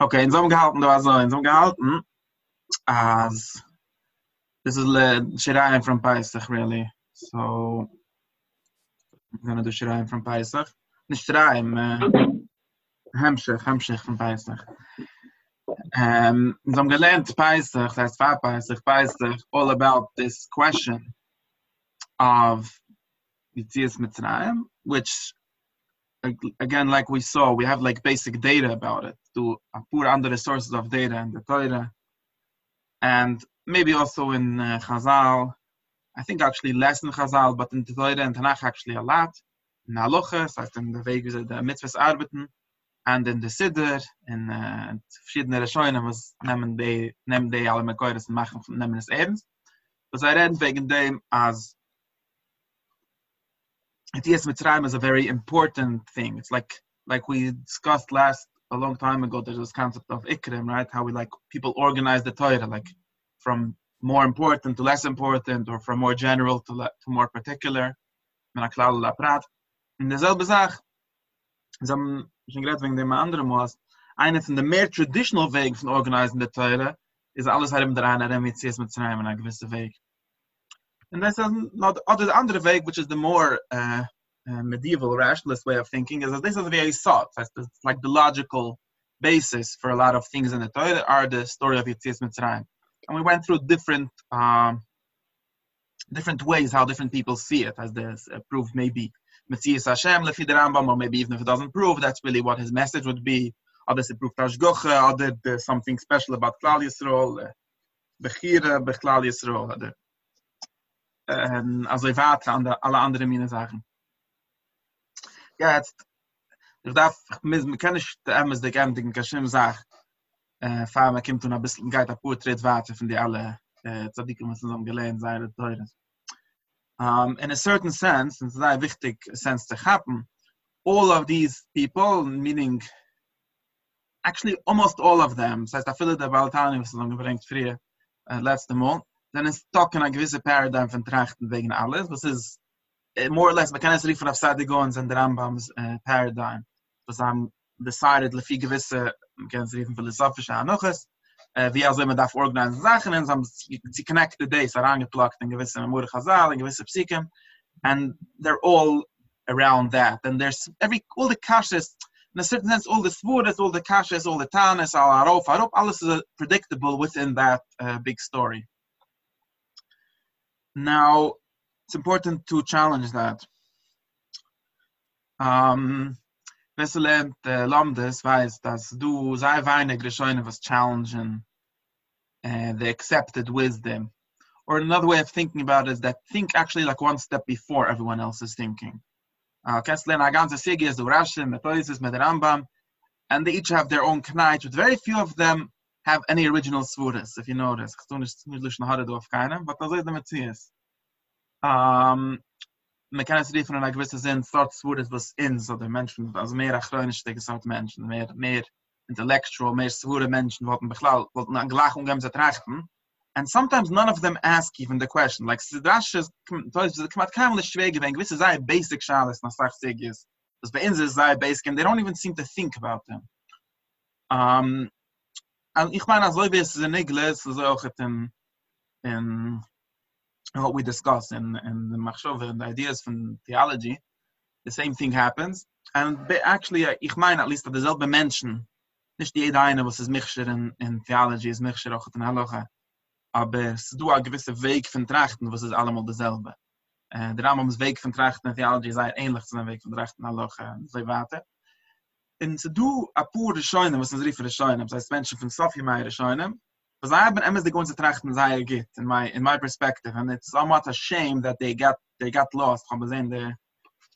Okay, in so einem Gehalten, da war so, in so einem Gehalten, as, this is the Shirayim from Paisach, really. So, I'm gonna do Shirayim from Paisach. Nicht Shirayim, äh, Hemmschicht, Hemmschicht from Paisach. Um, ähm, in so einem gelernt Paisach, das heißt Fah Paisach, Paisach, all about this question of Yitzhiyas Mitzrayim, which again, like we saw, we have like basic data about it to put under the sources of data in the Torah, and maybe also in uh, Chazal. I think actually less in Chazal, but in the Torah and Tanakh actually a lot. In Halacha, so in the Weg the mitzvahs arbeiten, and in the Siddur, in uh, verschiedene was nehmen die, nehmen die alle Mekoiris und machen, nehmen es eben's. Was I read wegen dem, as Etias Mitzrayim is a very important thing. It's like like we discussed last a long time ago. There's this concept of ikrim, right? How we like people organize the Torah, like from more important to less important, or from more general to le- to more particular. In derselbe Sach, so I'm schon gerade wegen dem anderen was, eine von der mehr traditional Wegen von organizing the Torah ist alles halt im Dran, er mit Etias Mitzrayim in einer gewissen Weg. And that's not the other way, which is the more uh, uh, medieval rationalist way of thinking, is that this is very sought. It's like the logical basis for a lot of things in the Torah are the story of Yitzias Mitzrayim. And we went through different um, different ways how different people see it, as this uh, proof maybe Metzias Hashem lefi the Rambam, or maybe even if it doesn't prove, that's really what his message would be. Others it proved Tashgoche, other there's something special about Klal Yisrael, uh, Bechira, Bechlal Yisrael, ähm, also weiter an alle andere meine Sachen. Ja, jetzt, ich darf, ich kann nicht der Emmes der Gendigen Kashim sagen, äh, fahren wir kommt und ein bisschen geht Tritt weiter von die alle äh, Zadikim, was uns am gelehen sei, der Teures. Um, in a certain sense, and it's a very sense to happen, all of these people, meaning actually almost all of them, so I feel that the Baltani was long gebringt früher, uh, letzte Mal, ist doch in a gewisse Paradigm von Trachten wegen alles, was ist uh, more or less, man kann es auf Seite gehen, sind Rambams uh, Paradigm, was haben decided, lefi gewisse, man kann es riefen philosophische Anuches, uh, wie also immer darf organisieren Sachen, und haben sie connected days, herangeplagt in gewisse Memore Chazal, in gewisse Psyche, and they're all around that, and there's every, all the kashas, in a certain sense, all the svuras, all the kashas, all the tanis, all arof, arof, alles is predictable within that uh, big story. Now, it's important to challenge that. Um, Wesselant uh, Lamdes weiß, dass du was challengen uh, the accepted wisdom. Or another way of thinking about it is that think actually like one step before everyone else is thinking. Uh, Kessler and ganze Sigi is the Rashim, Methodist, Rambam, and they each have their own knait, but very few of them have any original svuras, if you notice. But ist ist. Um, man kann es riefen in einer gewissen Sinn, dort svuras was in, so der Menschen, also mehr achronisch, die gesagt Menschen, mehr, mehr intellectual, mehr svura Menschen, wollten beklau, wollten an trachten. And sometimes none of them ask even the question. Like, Sidrash is, kamat kamel is schwege, wenn gewisse sei basic shalas, nach sach sig is, das bei sei basic, and they don't even seem to think about them. Um, and ich meine, also wie es in Igles, also auch in, in what we discuss in, in the Machshove and the ideas from theology, the same thing happens. And actually, ich meine, at least that derselbe Menschen, nicht jeder eine, was ist Michscher in, in theology, ist Michscher auch in Halacha, aber es du a gewisse Weg von Trachten, was ist allemal derselbe. Uh, der Rambams Weg von Trachten in theology sei ähnlich zu einem Weg von Trachten in und so weiter. Und se du a pure Scheune, was ist Riefer Scheune, das heißt Menschen von Sofie Meier Scheune, Because I have been emes the going to trachten sei git in my in my perspective. And it's somewhat a shame that they got they got lost. From the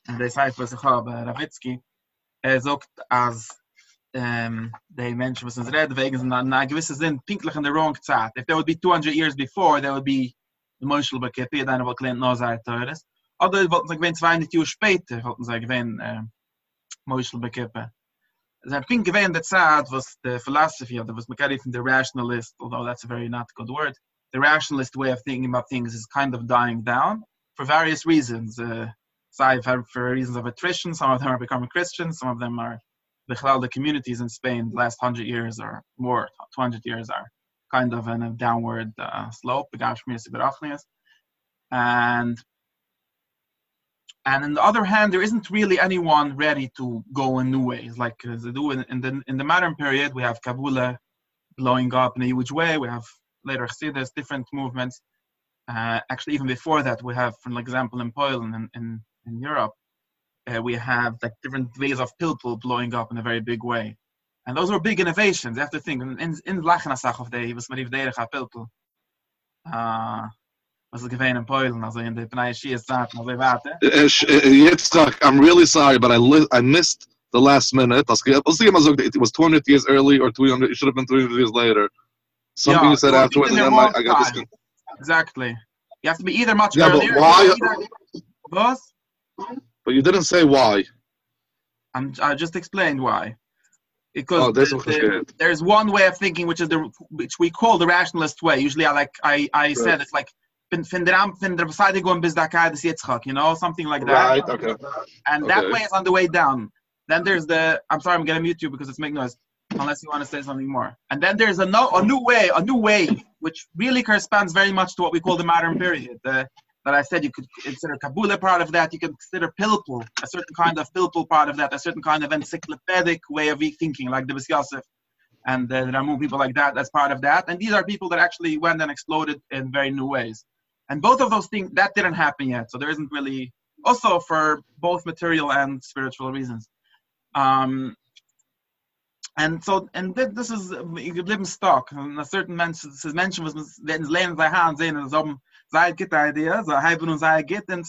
and they say for sich habe Ravitsky. Er sagt as um they mentioned was red wegen sind na gewisse sind pinklich in the wrong zeit if there would be 200 years before there would be emotional but kept it what client knows that is oder wollten sie gewinnen 200 Jahre später wollten sie emotional bekippen As I think given that sad was the philosophy of the was from the rationalist, although that's a very not good word. The rationalist way of thinking about things is kind of dying down for various reasons. Uh, had for reasons of attrition. Some of them are becoming Christians. Some of them are the the communities in Spain the last hundred years or more, 200 years are kind of in a downward uh, slope. And and on the other hand, there isn't really anyone ready to go in new ways. Like as they do in, in the in the modern period, we have Kabula blowing up in a huge way. We have later Chassidus, different movements. Uh, actually, even before that, we have, for example, in Poland and in, in, Europe, uh, we have like different ways of pilpul blowing up in a very big way. And those were big innovations. You have to think, in, in Lachenasach of the, was Marif Derech pilpul. Was gewesen in Polen, also in der Pnei Schiess Zeit, also warte. Yitzchak, I'm really sorry, but I li I missed the last minute. It was 200 years early or 300, it should have been 300 years later. Something yeah, you said afterwards, and then I, I got this. Exactly. You have to be either much yeah, earlier. But why? Either, but you didn't say why. I'm, I just explained why. Because oh, the, the, there's one way of thinking, which is the which we call the rationalist way. Usually, I like I I right. said it's like fin der am fin der beside going bis da kai des yitzchak you know something like that right okay and okay. that way is on the way down then there's the i'm sorry i'm gonna mute you because it's making noise unless you want to say something more and then there's a no a new way a new way which really corresponds very much to what we call the modern period the that I said you could consider Kabula part of that, you could consider Pilpul, a certain kind of Pilpul part of that, a certain kind of encyclopedic way of thinking, like the Yosef and the Ramu people like that, that's part of that. And these are people that actually went and exploded in very new ways. And both of those things, that didn't happen yet. So there isn't really, also for both material and spiritual reasons. Um, and so, and this is, you live in stock. And a certain mention, his mention was, in lernen sei Hand sehen, and so, sei get idea, so haben sei get, and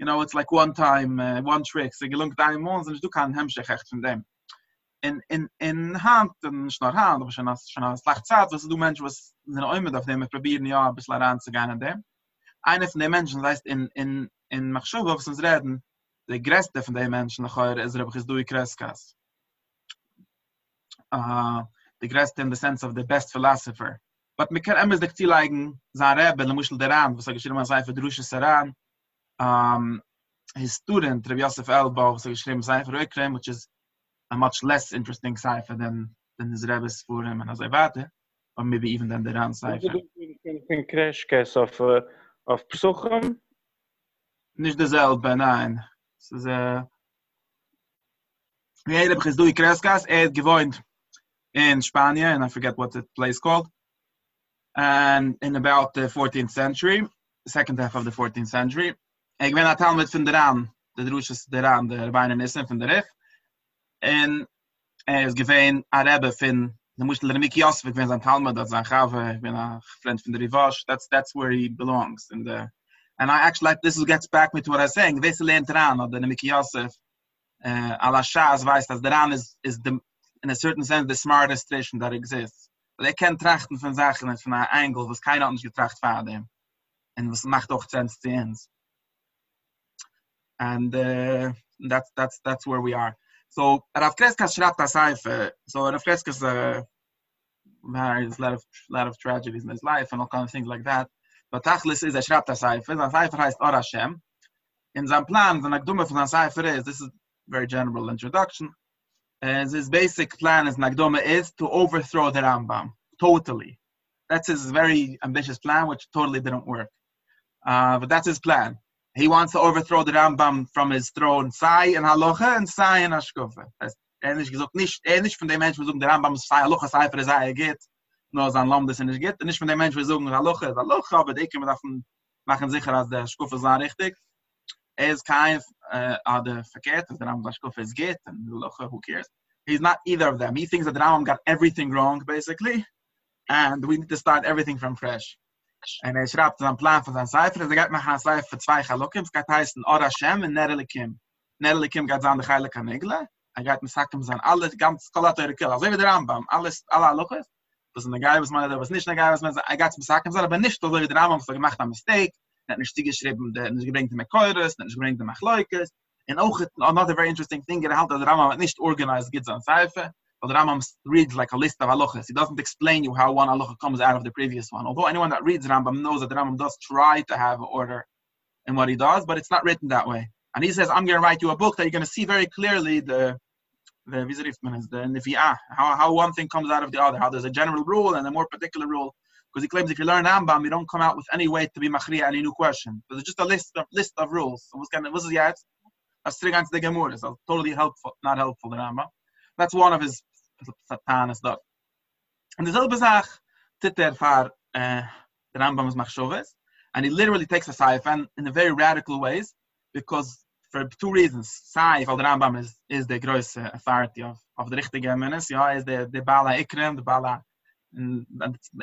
you know, it's like one time, uh, one trick. So gelungt ein Mond, und du kann hemschech echt von dem. In in in hand und schnar hand aber schon as schon lacht zat was du mensch was in oime auf dem probieren ja ein bisschen ran zu gehen dem. Eine von den menschen heißt in in in machshuv was uns reden der greste von den menschen noch er ist aber du kreskas uh the greste in the sense of the best philosopher. But mir kann ams de ktiligen zare ben mushel deran was ich mal sei für drusche saran. Um his student Rabbi Yosef Elbo was geschrieben sei für which is a much less interesting cipher than than his Rebbe's for him and as I warte, or maybe even than the Ran cipher. Ein crash case of uh, of Psuchim? Nicht derselbe, nein. Es ist äh Ja, jeder begiss du i Kreskas, er hat gewohnt in Spania, and I forget what the place called. And in about the 14th century, the second half of the 14th century, ik ben at Talmud von der Ran, der Drusches der Ran, der Beine Nissen von der Rif, en er is gewein a rebbe fin the mushel der miki yosef wenn san talmud das an gave wenn a friend from the rivash. That's that's where he belongs in the and i actually like this gets back me to what i was saying. This lernt ran of the miki yosef uh ala shaz weiß dass der ran is is the in a certain sense the smartest station that exists. But they can trachten von sachen von einer angle was keiner anders getracht dem and was macht doch sense to ends and uh, that's that's that's where we are So Rav Kreska schreibt das Seife. So Rav Kreska is a there's a lot of lot of tragedies in his life and all kind of things like that. But Tachlis is a schreibt das Seife. The Seife heißt Or Hashem. In seinem Plan, the Nagdume von Seife is, this is very general introduction, and his basic plan is Nagdume is to overthrow the Rambam. Totally. That's his very ambitious plan, which totally didn't work. Uh, but that's his plan. He wants to overthrow the Rambam from his throne. Sai and halacha and sai and ashkofa das ähnlich gesagt nicht ähnlich von dem Mensch versuchen der Rambam sai halacha sai für sai geht nur sein Lamm das nicht geht nicht von dem Mensch versuchen halacha halacha aber die können davon machen sicher dass der Schkofa sei richtig. Er ist kein äh der verkehrt der Rambam Schkofa ist geht und halacha who cares? He's not either of them. He thinks that the Rambam got everything wrong basically and we need to start everything from fresh En hij schrijft dan plan van zijn cijfer. Ze gaat maken een cijfer voor twee gelukken. Het gaat heißen Or Hashem en Nerelikim. Nerelikim gaat zijn de heilige Kanigla. Hij er gaat met zakken zijn alle, ganz kolatere kill. Also wie der Rambam. Alles, alle halukes. Das ist eine Geil, was man da, was nicht eine Geil, was man da, er geht mit zakken sein, aber nicht, also wie der Rambam, so er gemacht ein Mistake. Er hat nicht geschrieben, er hat nicht gebringt mit Keures, er hat nicht gebringt mit Machleukes. And auch, another very interesting thing, er hat der Rambam nicht organized, gibt es an but the Rambam reads like a list of halachas. He doesn't explain you how one halacha comes out of the previous one. Although anyone that reads Rambam knows that the Rambam does try to have order in what he does, but it's not written that way. And he says, I'm going to write you a book that you're going to see very clearly the the rieft is the nivia how how one thing comes out of the other how there's a general rule and a more particular rule because he claims if you learn Rambam, you don't come out with any way to be machriya any new question. it's just a list of list of rules. So what's going was it yet? A string the Gemara. Totally helpful, not helpful the Rambam. That's one of his satanas stuff. And the selbe Sach titter far uh, the Rambam's machshoves, and he literally takes a saif in a very radical ways because for two reasons. Saif al the Rambam is is the gross authority of of the richtige menes. Ja, is the the bala ikrem, the bala and,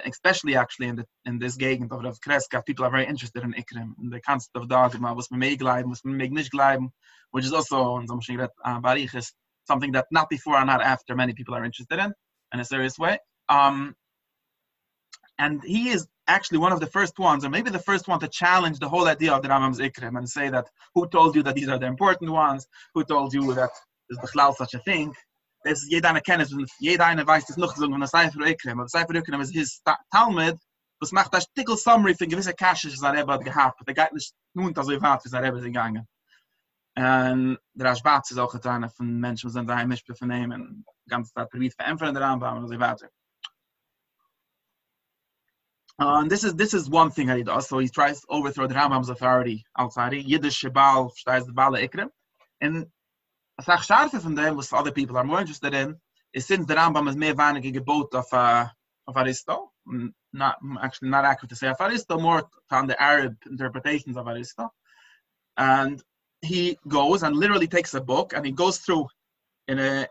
especially actually in the in this gegend of Rav Kreska, people are very interested in Ikrim, in the concept of dogma, was man may gleiben, was man may which is also in some uh, Barich is something that not before and not after many people are interested in in a serious way. Um, and he is actually one of the first ones, or maybe the first one to challenge the whole idea of the Rambam's Ikrim and say that who told you that these are the important ones? Who told you that there's such a thing? es jeder kennt und jeder weiß das noch von der Seifer Ekrem aber Seifer Ekrem ist his Talmud was macht das tickle summary für gewisse Caches das er hat gehabt der geht nicht nun so weit wie er haben gegangen und der Schwarz ist auch getan von Menschen sind da mich vernehmen ganz da privat verämpfen der Anbau und so weiter Uh, and this is this is one thing that he does. So he tries to overthrow the Rambam's authority outside. Yiddish Shabal, the Bala Ikrim. And a sach scharfe von dem, was other people are more interested in, is since the Rambam is mehr weinige gebot of, uh, of Aristo, not, actually not accurate to say of Aristo, more on the Arab interpretations of Aristo. And he goes and literally takes a book and he goes through in a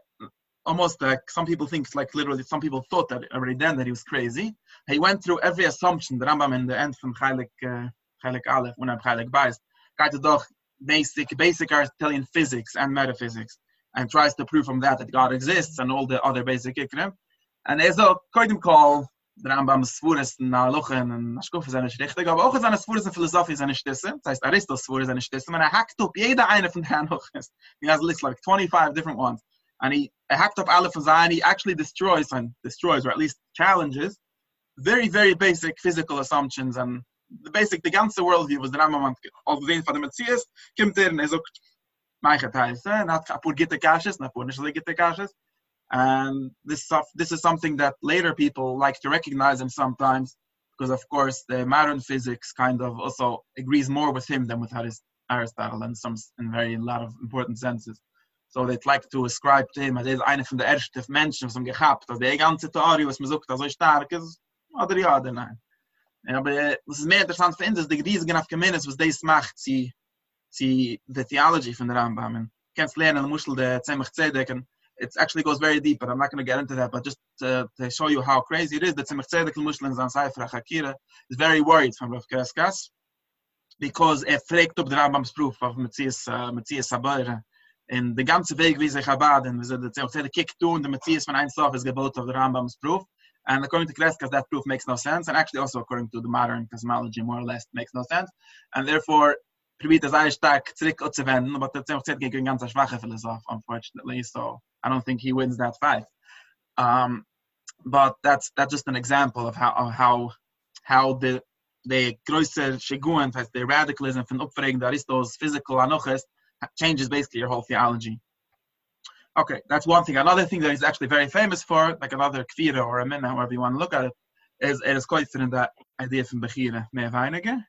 almost like some people think like literally some people thought that already then that he was crazy. He went through every assumption, the Rambam in the end from Chaylik uh, Aleph, when I'm Chaylik Bais, doch basic basic Aristotelian physics and metaphysics and tries to prove from that that God exists and all the other basic ikrim. And er a koidim call the Rambam Svuris na Luchen and Ashkuf seine richtig, aber auch seine Svuris in Philosophie seine Stisse, das heißt Aristos Svuris seine Stisse, and er hackt up jeder eine von den Luchens. He has like 25 different ones. And he, he hacked up alle von seinen, he actually destroys and destroys, or at least challenges, very, very basic physical assumptions and the basic the ganze world view was der Rambam auf den von der Messias kommt er und er sagt mein Geteilse not kapur gitte kashes not pur nicht gitte kashes and this stuff this is something that later people like to recognize him sometimes because of course the modern physics kind of also agrees more with him than with Aristotle in some in very a lot of important senses. So they'd like to ascribe to him as is eine von der ersten Menschen ihm gehabt also die ganze Theorie was man sagt so stark ist oder ja oder nein. Aber äh, was ist mehr interessant uns, ist die riesige Afgemeines, was das macht, sie, sie, the theology von der Rambam. Kannst lernen, Muschel der äh, Zemach Tzedek, and it actually goes very deep, but I'm not going to get into that, but just to, to show you how crazy it is, the Zemach Tzedek, in Zan Sefer HaChakira, is very worried from Rav Kreskas, because er fragt up the Rambam's proof of Metzias, uh, in the ganze Weg, wie Chabad, and the Zemach Tzedek kicked to, and the Metzias von Einsof is gebot of the Rambam's proof, And according to Kreskas, that proof makes no sense. And actually, also according to the modern cosmology, more or less, makes no sense. And therefore, probiert er that's auch gegen ganz Philosoph, unfortunately. So I don't think he wins that fight. Um, but that's that's just an example of how of how how the the größer Shiguan, the radicalism from Upfregen, Aristos physical anoches, changes basically your whole theology. Okay, that's one thing. Another thing that he's actually very famous for, like another kvira or a minna, however you want to look at it, is it is quite in that idea from Bechira, mehr weinige.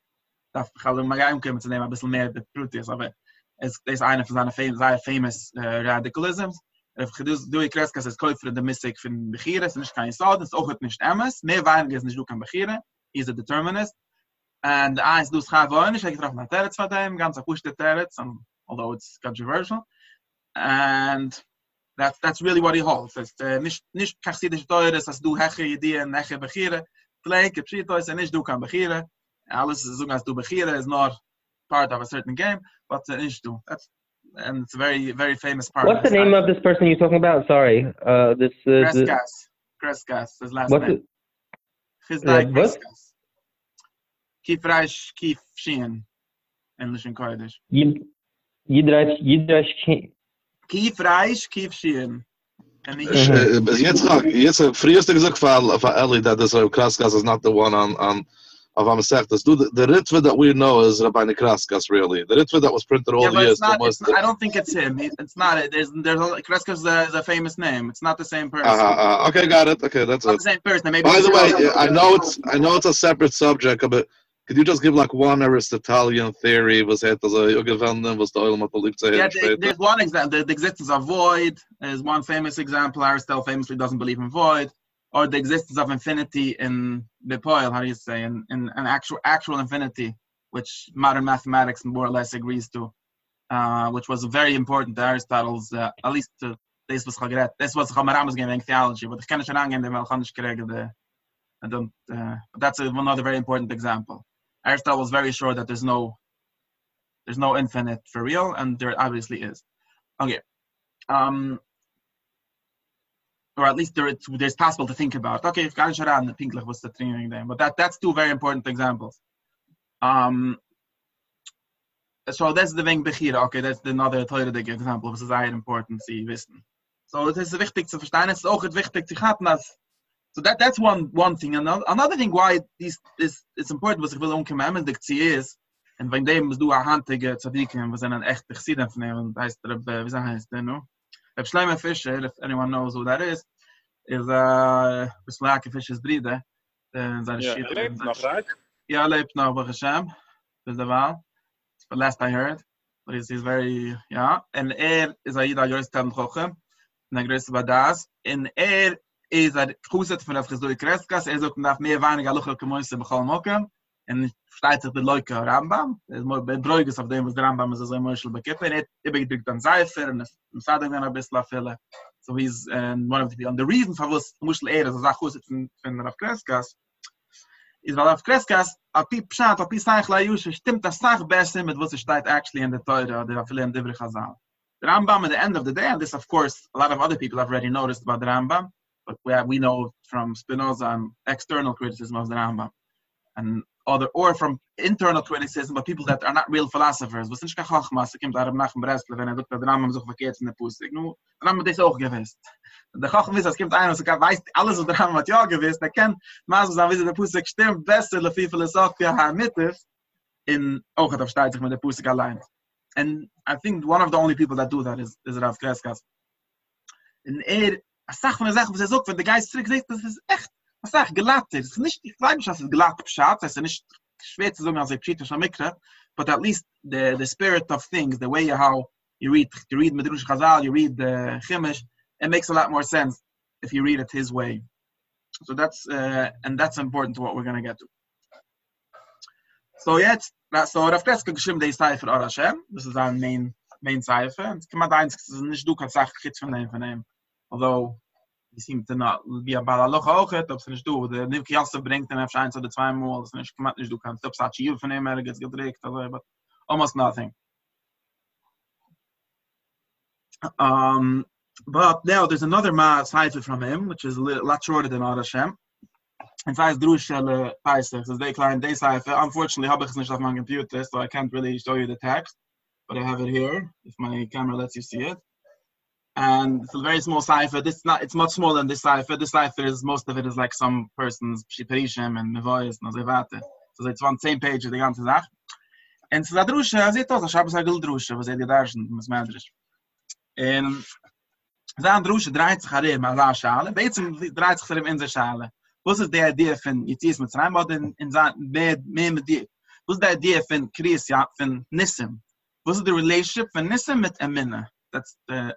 Darf ich halt mal umkommen zu nehmen, ein bisschen mehr Proteus, aber es ist eine von seinen fam sehr famous uh, radicalisms. If du du ich kreis, es quite in the mystic von Bechira, es ist nicht kein Sod, es ist auch nicht Emmes, mehr weinige ist nicht du kann Bechira, he's a determinist. And eins du schreib wollen, ich habe getroffen nach Teretz von dem, ganz akuschte Teretz, although it's controversial. And that's that's really what he holds it's uh, nicht nicht kachsidische teures as du heche idee und heche begire gleich psito is nicht du kan begire alles so as du begire is not part of a certain game but uh, nicht that's and it's a very very famous part. What's the name of this person you're talking about? Sorry. Uh this uh, Kreskas. Kreskas his last what's name. his name Kreskas. Kif Reish Kif Sheen English and Kurdish Yidrash Yidrash kief reis kief schien jetzt jetzt früheste gesagt für für Ellie that this uh, Kraskas is not the one on on of Amasechtas. Do the, the Ritva that we know is Rabbi Nekraskas, really. The Ritva that was printed all yeah, the years. not, not, I don't think it's him. It's not. it. There's there's a, Kreska is a, famous name. It's not the same person. uh, uh, okay, got it. Okay, that's it. the same person. Maybe By the way, it's- I know it's I know it's a separate subject, but could you just give like one Aristotelian theory? Was it as a was the oil Yeah, there- there's one example. The, the existence of void is one famous example. Aristotle famously doesn't believe in void, or the existence of infinity in the poil. How do you say in, in an actual actual infinity, which modern mathematics more or less agrees to, uh, which was very important to Aristotle's, uh, at least to this was Chagret. This was Chamarama's game theology, but the Melchanish the. I don't. Uh, that's a, another very important example. Aristotle was very sure that there's no there's no infinite for real, and there obviously is. Okay. Um, or at least there, it's, there's possible to think about. Okay, if Gan Sharan, the Pinklich was the training them, but that that's two very important examples. Um, so that's the Weng Bechira. Okay, that's another teurig example. Das ist sehr important, Sie wissen. So it is wichtig zu verstehen. Ist auch wichtig so that that's one one thing. Another, another thing why this it's important was ich will unkommendlich is and wenn dem du a handige tzadikim was einen echte gesehen von ihm und heißt er äh, wie heißt der no Reb Shlomo Fisher if anyone knows who that is is a Beslake Fisher's bride uh, seine Schiff- er lebt noch, right? yeah, lebt noch Baruch Hashem. That's the Wahl. But last I heard. But he's, he's very, yeah. And er is a Yida Yoris Tam Choche. Und er größte Badas. Und er is a Chuset von der Frisdoi Kreskas. Er sagt, nach mehr weniger Luchel Kemoise Bechal Mokem. Und steht sich der Leuke Rambam. Er mal bedreuges auf dem, was der Rambam ist, so ein Moschel bekippen. Er hat übergedrückt an Seifer und im Sadek dann ein bisschen afille. So he's um, one of the. And the reason for was Muschel er ist, a Chuset von, von Rav Kreskas, is weil auf Kreskas, a pi pshat, a pi saich la yushe, stimmt das sach besser mit was es steht actually in the Torah, der afile in Divrei Chazal. The Rambam at the end of the day, and this of course, a lot of other people have already noticed about the Rambam, but we, have, we know from Spinoza and external criticism of the Rambam, and other, or from internal criticism, but people that are not real philosophers. Was nicht Chachmas, er kommt Arab nach dem Breslau, wenn er der Rambam so verkehrt in der Pusik. Nu, der Rambam hat das auch gewiss. Der Chacham wiss, es gibt einer, er weiß alles, der Rambam hat ja gewiss, der kennt, Maas was wie der Pusik stimmt besser, le viel Philosophie ha mitif, in auch hat auf steigt sich mit der Pusik allein. And I think one of the only people that do that is, is Rav Kreskas. Und er, a sach von der Sache, was er sagt, wenn der Geist zurück sagt, das ist echt, a sach glatt, es nicht, ich glaube nicht, dass es glatt es ist nicht schwer zu sagen, als mikre, but at least the, the spirit of things, the way how you read, you read Medrush Chazal, you read the Chimish, it makes a lot more sense if you read it his way. So that's uh, and that's important to what we're gonna get to. So na, so Rav Kreska geschrieben die Cipher Or Hashem, das ist ein main main Cipher. Und es kann man da eins, nicht du kannst sagen, Chitz von dem von dem. Although seemed to not be a Balaloch auch, ob es nicht du, der Nivki Yosef bringt dann eins oder zwei Mal, das kann man nicht du kannst, ob es hat Schiv von dem, er gets gedrückt, also, but almost nothing. Um, but now there's another ma cipher from him, which is a little, lot shorter than Hashem. And size Drushel Paisach, so they klein they cipher. Unfortunately, habe ich nicht auf meinem computer, so I can't really show you the text, but I have it here, if my camera lets you see it. And it's a very small cipher. This is not, it's much smaller than this cipher. This cipher is, most of it is like some person's Shiperishim and Mevoyas and Azevate. So it's on the same page of the ganze Sach. And so the Drusha, sieht aus, ich habe es ein Drusha, was er die Darschen, was. Und Zaan Drusha dreht sich herim an seine Schale. Beizem dreht sich herim in seine Schale. Was ist die Idee von Yitzis mit Zerayim? Oder in, in mehr, mehr mit dir? Was ist die Idee von Kriis, ja, von Nissim? Was ist die Relationship von Nissim mit Emina? That's the,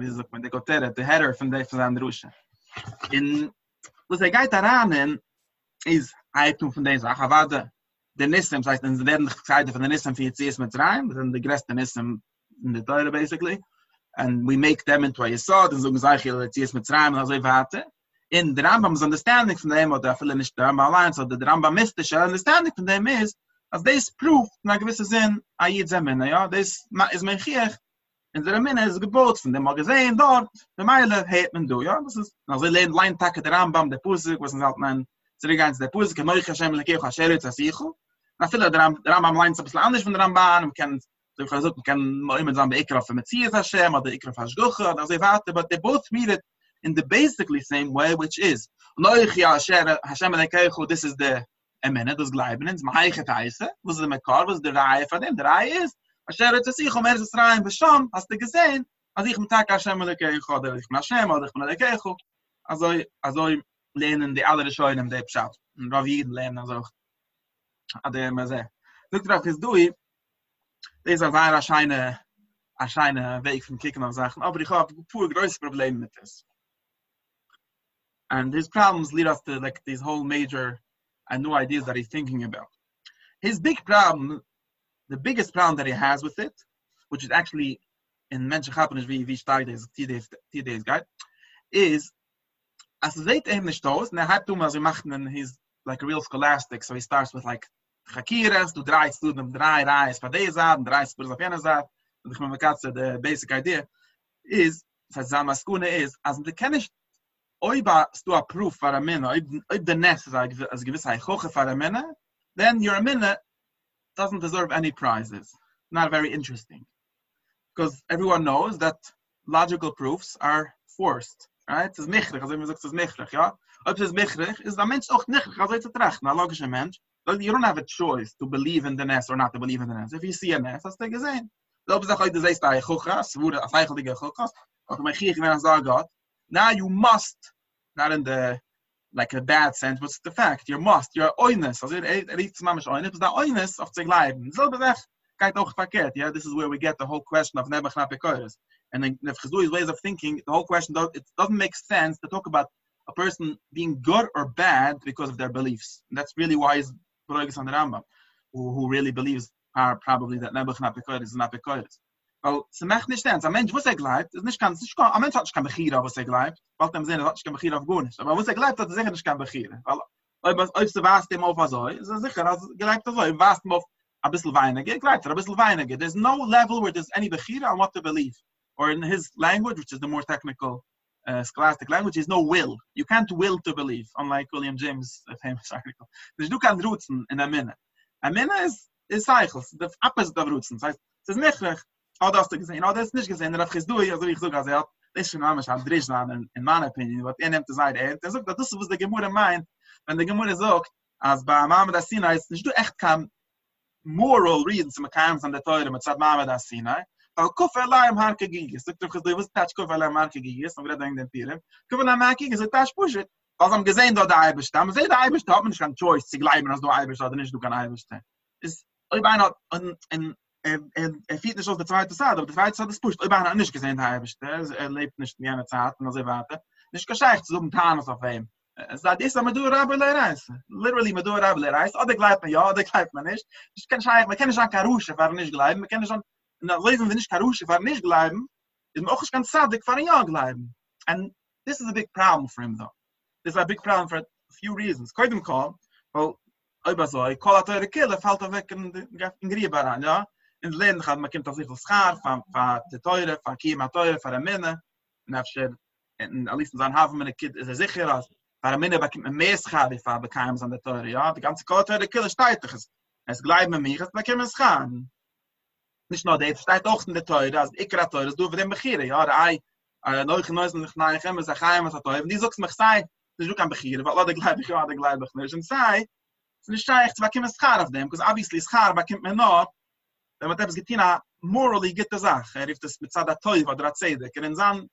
wie sagt man, der Kotere, the header von der von Zaan Drusha. In, was er geht daran in, ist, Eitung von der Sache, warte, der Nissim, das heißt, in der Seite von der Nissim für Yitzis mit Zerayim, das sind die größten Nissim in der Teure, basically. and we make them into a yesod, and so gesagt, let's see es mit Zerayim, and so weiter. In the Rambam's understanding them, or the Afil nicht der Rambam allein, so the Rambam mystische understanding from them is, as this proof, na gewisse Sinn, a yid ja, this is mein Chiech, in der Minne ist gebot von dem gesehen dort, der Meile heit man du, ja, das ist, also lehnt lein takke der Rambam, der Pusik, was uns halt mein, zurückgehend der Pusik, ke moich Hashem lekeuch ha-sheretz ha-sichu, na viele der Rambam leint so ein bisschen anders von der Rambam, man kann so ich versucht, man kann mal immer sagen, Ikraf von Metzies Hashem, oder Ikraf Hashgucha, oder so weiter, but they both mean it in the basically same way, which is, Noich ya Hashem Elekeichu, this is the en men das gleiben ins mei geteise was der mekar was der rei von dem? Der rei ist אשר את השיח אומר את ישראל ושום, אז תגזן, אז איך מתק השם מלכי איך, עוד איך מהשם, עוד איך מלכי איך, אז אוי, אז אוי, לינן די אלה רשוינם די פשט, רב יגיד לינן אז אוך, עד אהם הזה. זוג תרב חסדוי, די זה זהר השיינה, השיינה ויק פן קיקן על זכן, אבל איך אוהב פור גרויס פרובלם mit איס. And his problems lead us to like these whole major and new ideas that he's thinking about. His big problem the biggest problem that he has with it, which is actually in Menschen Chappen, is wie ich steig, das ist die is as they him the stores na had to as we macht and he's like a real scholastic so he starts with like hakiras to dry student dry drive eyes for days out and drive for the fans out and the the basic idea is that za maskuna is as the kenish oiba to a proof for a men oib the necessary as give us khokh for a men then your men doesn't deserve any prizes. Not very interesting. Because everyone knows that logical proofs are forced right? Es michrig as i sagt es michrig ja ob es michrig mentsh och nicht as it recht that you don't have a choice to believe in the nest or not to believe in the nest if you see a nest as they gesehen? Da ob sag heute zeist a gogas wurde a eigentlich gogas was mein gier gewen as now you must not in the like a bad sense but the fact you must you're oiness also it's mamish oiness the oiness of the bleiben so beweg kijk ook verkeerd yeah? This is where we get the whole question of never knappe koers and then his ways of thinking the whole question it doesn't make sense to talk about a person being good or bad because of their beliefs. And that's really why is Broigis on the Rambam who, who really believes are probably that never knappe koers is not koers Weil, es macht nicht ernst. Ein Mensch, was er gleibt, ist nicht ganz, nicht gar, ein Mensch hat nicht kein Bechira, was er gleibt. Weil dem Sinne, hat nicht kein Bechira auf gar nicht. Aber was er gleibt, hat er sicher nicht kein Bechira. Weil, ob es, ob es du warst dem auf was er, ist er sicher, also gleibt er so, im warst ihm auf ein bisschen weiniger, gleibt er ein bisschen weiniger. There's no level where there's any Bechira on what to believe. Or in his language, which is the more technical, uh, scholastic language, is no will. You can't will to believe, unlike William James' famous article. There's no kann rootzen in a minute. A minute is, is cycles, the opposite of rootzen. So, es ist nicht Oh, das hast du gesehen. Oh, das ist nicht gesehen. Er hat gesagt, du, ich sage, also er hat, das ist schon einmal schon drisch in, in meiner Opinion, was er nimmt zu sein, er, er sagt, das ist, was der Gemüse meint, wenn der Gemüse sagt, als bei Mama da Sinai ist nicht du echt kein moral reason zum Keims an der Teure mit Mama da Sinai, weil Kuffer lai im Harke Gigis, sagt doch, du wirst tatsch Kuffer lai im Harke Gigis, und wir reden den Pirem, Kuffer lai im Harke Gigis, sagt, tatsch Pushet, was am gesehen da der Eibisch, da haben sie der Eibisch, da hat man nicht kein Choice, sie gleiben, als du Eibisch, oder nicht du kein Eibisch, ist, in en en er fiet nicht aus der zweite Zeit, aber der zweite Zeit ist pusht. Ich habe nicht gesehen, der Heibisch, er lebt nicht in jener Zeit, und er warte. Nicht so ein Tarnus auf ihm. Es sagt, ist er mit du Rabbi le reis. Literally mit du Rabbi le reis. Oder gleibt man ja, oder gleibt man nicht. Ich kann scheich, man kann nicht an Karusche, wenn nicht. Man kann an, in der Leben, wenn nicht Karusche, wenn nicht gleiben, ist man auch ganz sadig, wenn ja gleiben. And this is a big problem for him, though. This is a big problem for a few reasons. Well, so, I call out to the killer, falt er weg in ran, ja? in leden gaat maar kimt als ik schaar van van de teure van kima teure van de minne. Nafshel en alis dan haven met een kind is er zeker als para minne bak mit mes khave fa be kaims an der teure ja? De ganze kote de kille steitig is es gleib mit mir es bak mit schan nicht nur de steit och in der teure das ikra äh, teure du dem begire ja? De ai a neu genois und nach gem es gaim es teure. Die zoks mach sai du du kan begire wat de gleib ja de gleib nicht. Und sai Es nicht scheicht, wa kim es schar auf dem, because obviously es schar, wa kim me wenn man das getina morally get das ach er ist das mit sada toy oder da zeide können san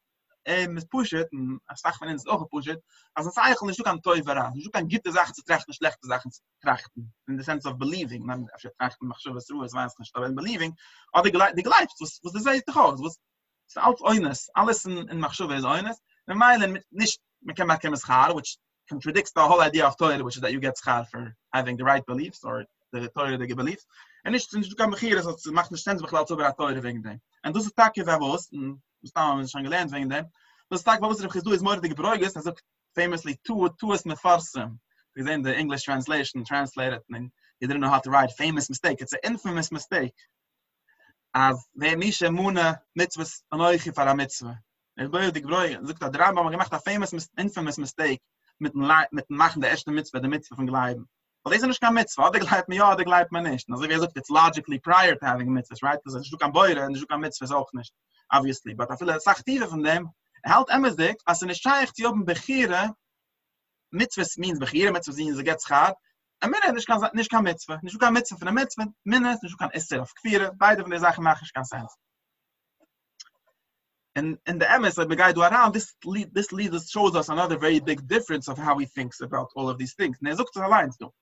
ähm mit pushet as sag wenn es auch pushet also es eigentlich nicht kan toy vera du kan git das ach zu trechten schlechte sachen zu trachten. In the sense of believing. Man auf der trachten mach schon was du es weiß nicht aber believing. Die die gleich was was das ist doch was ist auch eines. Alles in in mach schon was eines. Wenn man nicht man kann man kann es haar which contradicts the whole idea of toy which is that you get schar for having the right beliefs or the toy the beliefs en nicht sind du kann mich hier das macht nicht ständig beklaut über teure wegen dem. Und das tag ist aber was das da haben schon gelernt wegen dem. Das tag was du ist more the gebräuge ist also famously two two is mefarsam we then the english translation translated and you didn't know how to write famous mistake. It's an infamous mistake. As we mische muna mitzwas an euch für mitzwa es bei die gebräuge sagt der drama gemacht a famous infamous mistake mit mit machen der erste mitzwa der mitzwa von gleiben Weil das ist nicht kein Mitzvah, oder gleibt mir ja, oder gleibt mir nicht. Also wie gesagt, it's logically prior to having mitzvahs, right? Das ist nicht kein Beure, und nicht kein Mitzvahs auch nicht, obviously. But feel like, Sachtive von dem, er hält immer sich, als er nicht scheich, die oben bechieren, Mitzvahs means bechieren, Mitzvahs sind, sie geht schad, a minne nicht kan nicht kan mitzwe nicht kan mitzwe von a mitzwe minne nicht kan esser auf kfire. Beide von der sachen mach ich kan sens and in the ms like the guy do around this lead this lead us shows us another very big difference of how he thinks about all of these things. Ne zukt er lines do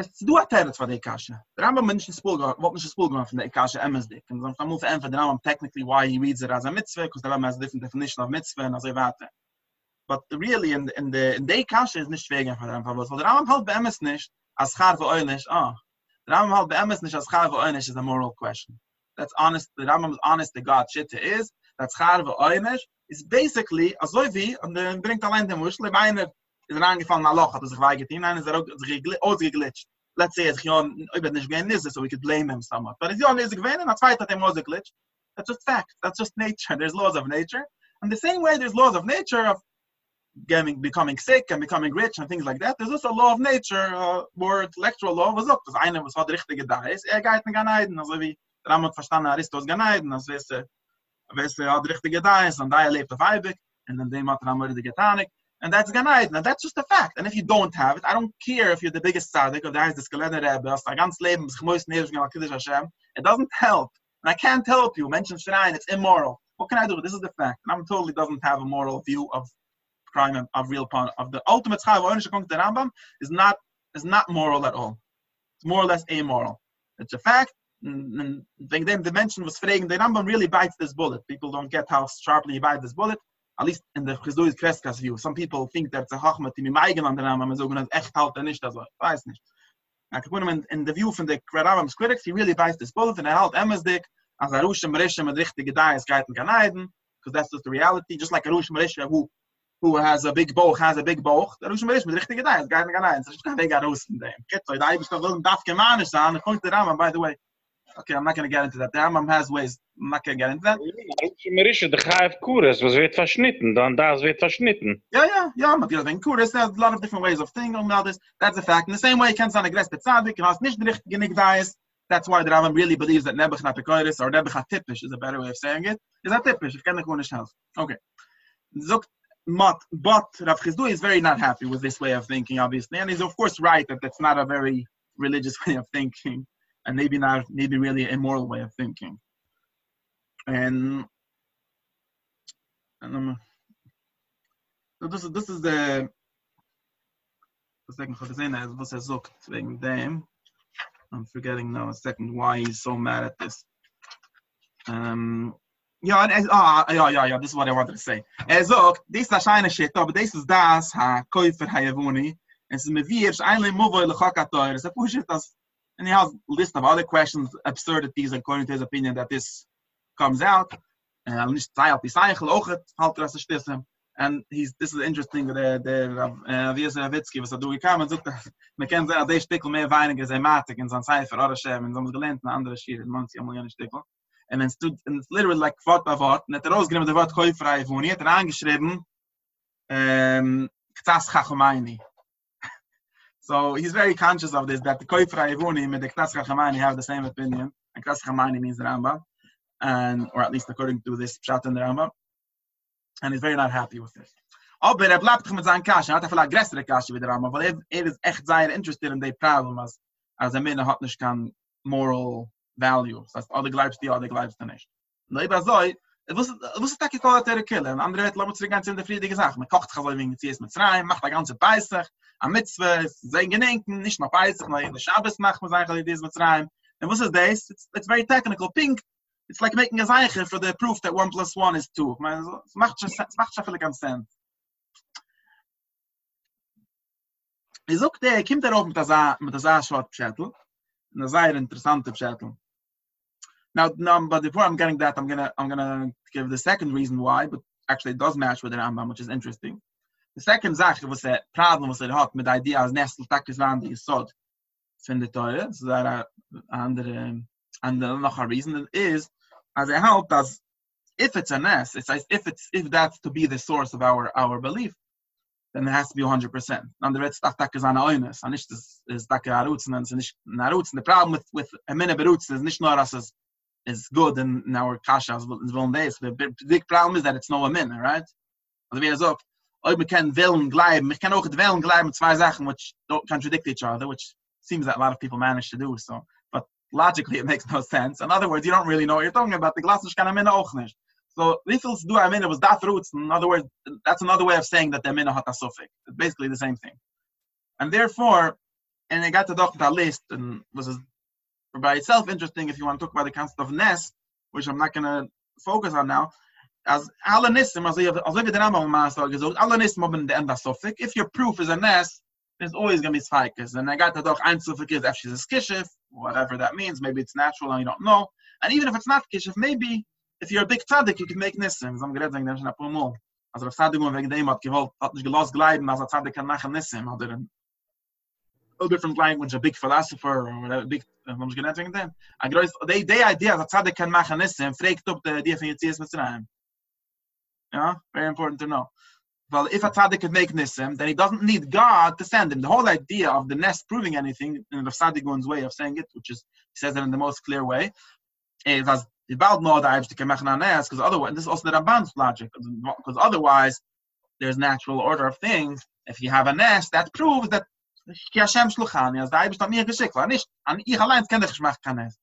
Das du hat er von der Kasche. Der Rambam hat nicht gespult, wollte nicht gespult gemacht von der Kasche MSD. Und dann kam auf einfach der Rambam technically why he reads it as a mitzvah, because the Rambam has a different definition of mitzvah and so weiter. But really, in in the, in der Kasche ist nicht wegen von der Rambam. Weil der Rambam halt bei MS nicht, als schar für euch nicht, ah. Der Rambam halt bei MS nicht, als schar für euch nicht, is a moral question. That's honest, the Rambam's honest to God shit is, that schar für euch nicht, is basically, also wie, und dann bringt allein den Muschel, bei einer, er angefangen na loch hat er sich weigert hin einer ist er auch ausgeglitscht. Let's say it's Jon I bet nicht gehen ist so we could blame him somewhat. But it's Jon is gewinnen a zweiter dem was a glitch that's just fact. That's just nature. There's laws of nature. And the same way there's laws of nature of getting becoming sick and becoming rich and things like that there's also a law of nature uh, more intellectual law. Was up das eine was hat richtige da ist er geht in ganaiden also wie der haben verstanden aristos ganaiden das ist weiß er hat richtige da ist und da er lebt auf eibig and then they matter haben die getanic and that's ganaiden and that's just a fact and if you don't have it i don't care if you're the biggest tzaddik or the skelette der das a ganz it doesn't help and i can't help you mention shrein it's immoral what can i do this is the fact and i'm totally doesn't have a moral view of crime of, of real pun of the ultimate chayav ownership to the Rambam is not is not moral at all. It's more or less amoral. It's a fact. And then the mention was fragen, the Rambam really bites this bullet. People don't get how sharply he bites this bullet. at least in the Chizuiz Kreskas view, some people think that it's a Chachma, to be eigen on the Rambam, and so genannt, echt halt er nicht, also, weiß nicht. I can put him in, in the view from the Rambam's critics, he really buys this both, and er halt emes dik, as Arushim er Rishim ad richtig gedai, es gait in Ganaiden, because that's just the reality, just like er Arushim Rishim, who, who has a big boch, has a big boch, Arushim Rishim ad richtig gedai, es gait in Ganaiden, so ich kann weg Arushim dem. Kitzoi, da ibisch da willem dafke manisch an, ich kunk der Rambam, by the way, okay i'm not going to get into that. The Rambam has ways i'm not going to get into that. Mir ist der Chaif Kures was wird verschnitten dann das wird verschnitten ja ja ja man wird wenn Kures. There's a lot of different ways of thinking about this. That's a fact. In the same way can san aggress that sadik and has nicht nicht that's why the Rambam really believes that Nebuch Napekoiris or Nebuch is a better way of saying it. Is that Tipish if the Kunish house okay. Zogt but, but Rav Chizdu is very not happy with this way of thinking, obviously, and he's of course right that that's not a very religious way of thinking, and maybe not, maybe really immoral way of thinking. And, and um, so this is this is the the second Chazena is was er sucht wegen. I'm forgetting now a second why he's so mad at this. Um, Ja, en ah, ja, ja, ja, this is what I wanted to say. Er sagt, this is a shine shit, but this is das ha Käufer ha Yevuni. Es ist mir wie es einmal mo wohl chakator. Es push it as and he has a list of other questions absurd at these according to his opinion that this comes out. And I'll just say I'll be saying I'll look at and he's this is interesting with the the uh, Vyazovitsky er, was a do we come and look at me can say they speak me a vine because I'm at the kids on side for shame and I'm going to other and once I'm going to stick and then stood and it's literally like what by thought and at the rose grim of the word koi fry for angeschrieben, ähm, an angeschreben. So he's very conscious of this that the koi frei and the ktas khachmaini have the same opinion and ktas khachmaini means ramba and or at least according to this chat in the ramba and he's very not happy with this Aber er bleibt mit seinen Kaschen, hat er vielleicht größere Kaschen der Rama, weil er, er ist echt sehr interested in the problem, als, als er mir hat nicht moral value. Das heißt, alle glaubst die, alle glaubst du nicht. Und war so, es wusste tak ich kall der killer. Und andere lamm zu ganz in der friedige sag man kocht gewol wegen sie ist mit rein macht der ganze beiser am mitzwe sein gedenken nicht noch beiser mal in der schabes macht man eigentlich dieses mit rein and was is this? It's very technical pink. It's like making a zeichen for the proof that 1 plus 1 is 2 man macht schon macht schon viel ganz sinn. Okay kimt er auf mit der mit der schwarz schattel eine sehr interessante schattel Now, no, but before I'm getting that, I'm gonna I'm gonna give the second reason why, but actually it does match with the Rambam, which is interesting. The second Sache was the problem was it hot with the idea as Nestle Takis Van the Yisod from the Torah, so that uh, and the and the another reason is as I help as if it's a nest, it's as if it's if that's to be the source of our our belief, then it has to be 100%. And the red stuff that is an oinus, and nicht is that arutzen and nicht narutzen. The problem with with a minute berutzen is nicht nur as is good in, in our kasha as well as days. The big problem is that it's no a right? Also wie er sagt, oh, we can willen gleiben, we can auch willen gleiben zwei Sachen which don't contradict each other, which seems that a lot of people manage to do so. But logically, it makes no sense. In other words, you don't really know what you're talking about. The glass is kind of. So, wie viel du a minna was that roots? In other words, that's another way of saying that the minna hat suffix. It's basically the same thing. And therefore, and I got to about list, and was by itself interesting if you want to talk about the concept of ness, which I'm not going to focus on now. As alle nissim, also als we the Rambam Master gesagt, alle nissim haben the end of suffix. If your proof is a ness, there's always going to be spikes. And I got to talk ein suffix is if she's a skishif, whatever that means. Maybe it's natural and you don't know. And even if it's not kishif, maybe if you're a big tzaddik, you can make nissim. So I'm going to say, there's a paar Also der Tzaddik wegen dem hat gewollt, hat nicht gelost gleiten, als er Tzaddik kann machen nissim. Oder a different language, a big philosopher, or a big, going to think them. I gross, they, they idea that tzaddik can make machen nissen, fragt up the idea from Yitzias Mitzrayim. Yeah, very important to know. Well, if a tzaddik could make nisim, then he doesn't need God to send him. The whole idea of the nest proving anything, in the tzaddikun's way of saying it, which is, he says it in the most clear way, is as the bald know that to come because otherwise, this is also the Ramban's logic, because otherwise, there's natural order of things. If you have a nest, that proves that Hashem mir geschickt, war nicht, an ich allein kann ich machen kann es.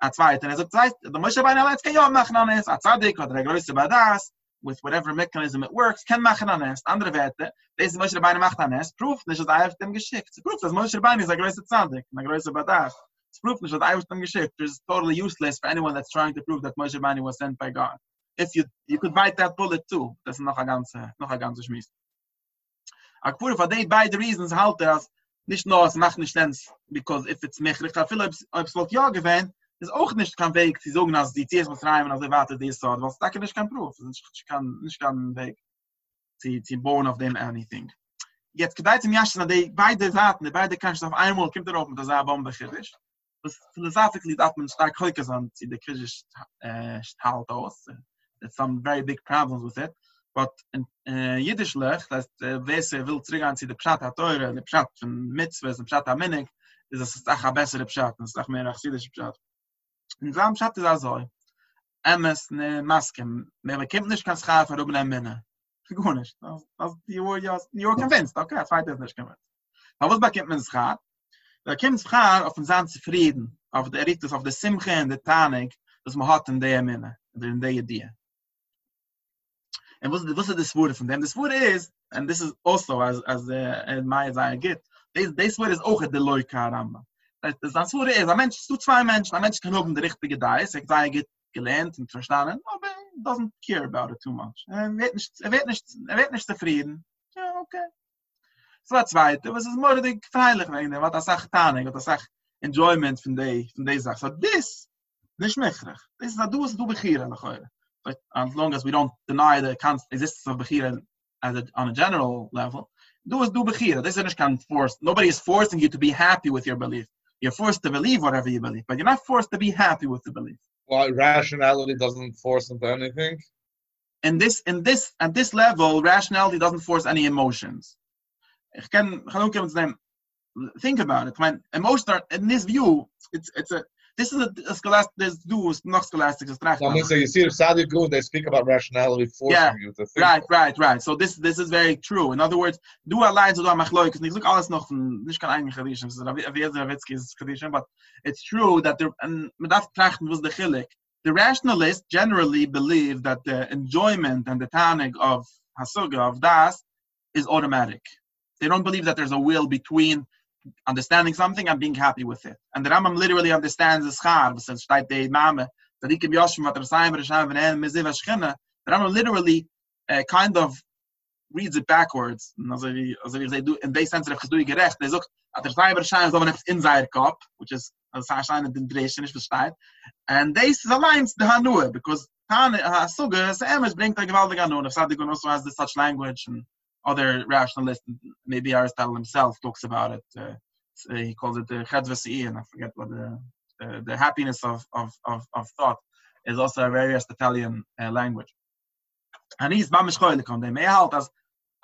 A zweit, und er sagt, der Moshe allein kann ja machen an es, a Tzadik, oder der größte Badas, with whatever mechanism it works, kann machen an es. Andere Werte, diese Moshe Bein macht an es, proof nicht, dass er dem geschickt. Es proof, dass Moshe Bein ist der größte Tzadik, der größte Badas. It's proof nicht, dass er dem geschickt. It's totally useless for anyone that's trying to prove that Moshe Bein was sent by God. If you, you could bite that bullet too, das ist noch a ganze, noch a ganze Schmiss. A kpur for they by the reasons halt das nicht nur es macht nicht sens because if it's mich ich habe philips ob so ja gewen ist auch nicht kein weg sie sagen dass die cs muss rein also warte die so was da kann ich kein proof ich kann nicht kann weg sie sie born of them anything. Jetzt gedait im they by the zaten by the kanst of einmal kommt er auf mit der bombe ist was philosophically that man stark heute sind die kritisch äh halt aus there's some very big problems with it but in uh, Yiddish lech, das uh, wese will zurückgehen zu der Pshat ha-teure, der Pshat von Mitzvah, der Pshat ha-minnig, ist das auch ein besserer Pshat, das ist auch mehr Yiddish Pshat. In so einem Pshat ist also, emes ne maske, me bekämmt nicht kein Schaf, er oben ein Minne. Gut nicht. You were, you were convinced, okay, das ist nicht convinced. Aber was bekämmt man Schaf? Da kommt Schaf auf den Sand zufrieden, auf der Eritus, auf der Simche und der Tanik, das man hat in der Minne, in der Idee. And what's the, what's the sword from them? The sword is, and this is also as as uh, as my as I get, this this word is auch the loy karamba. Das das sword is, a Mensch, du zwei Menschen, a Mensch kann oben der richtige da ist, er sei get gelernt und verstanden, aber doesn't care about it too much. Er wird nicht, er wird nicht, er zufrieden. Ja, okay. So a zweite, was ist mordig freilich wegen dem, was das sagt Tanik, was das sagt enjoyment von der, von der Sache. So this, nicht mechrig. Das ist, du, was du begieren noch heute. But as long as we don't deny the existence of Bechira as a, on a general level, do is do Bechira. This is not forced. Nobody is forcing you to be happy with your belief. You're forced to believe whatever you believe, but you're not forced to be happy with the belief. Well, rationality doesn't force into anything. In this, in this, at this level, rationality doesn't force any emotions. think about it. When emotions are in this view, it's it's a this is a, a scholastic, there's duos, not scholastic, it's not. Say, you see, if Sadiq they speak about rationality forcing yeah. you to think. Right, right, right. So this this is very true. In other words, du allein so da mach leuke, nicht alles noch nicht kann eigentlich reden, so ist reden, but it's true that there and mit das trachten was the chilik. The rationalists generally believe that the enjoyment and the tanig of hasuga of das is automatic. They don't believe that there's a will between understanding something and being happy with it. And the Rambam literally understands the schar, was says, steht the Mame, that be Yoshim, what Rasayim, Rishayim, and Meziv HaShechina, the Rambam literally uh, kind of reads it backwards. Wie, also wie do, in they sense, if du gerecht, er sagt, at Rasayim, Rishayim, so man etwas in seiner Kopf, which is, also Sashayim, den Dreschen, ich versteht. And this aligns the Hanua, because Han, Hasuga, Emes bringt a gewaltige Hanua, if Sadiq also has this such language, and other rationalists, maybe Aristotle himself talks about it. Uh, he calls it the chedvasi, and I forget what the the, the happiness of, of, of, of, thought is also a very Aristotelian uh, language. And he's mamish choylik on them. Er halt as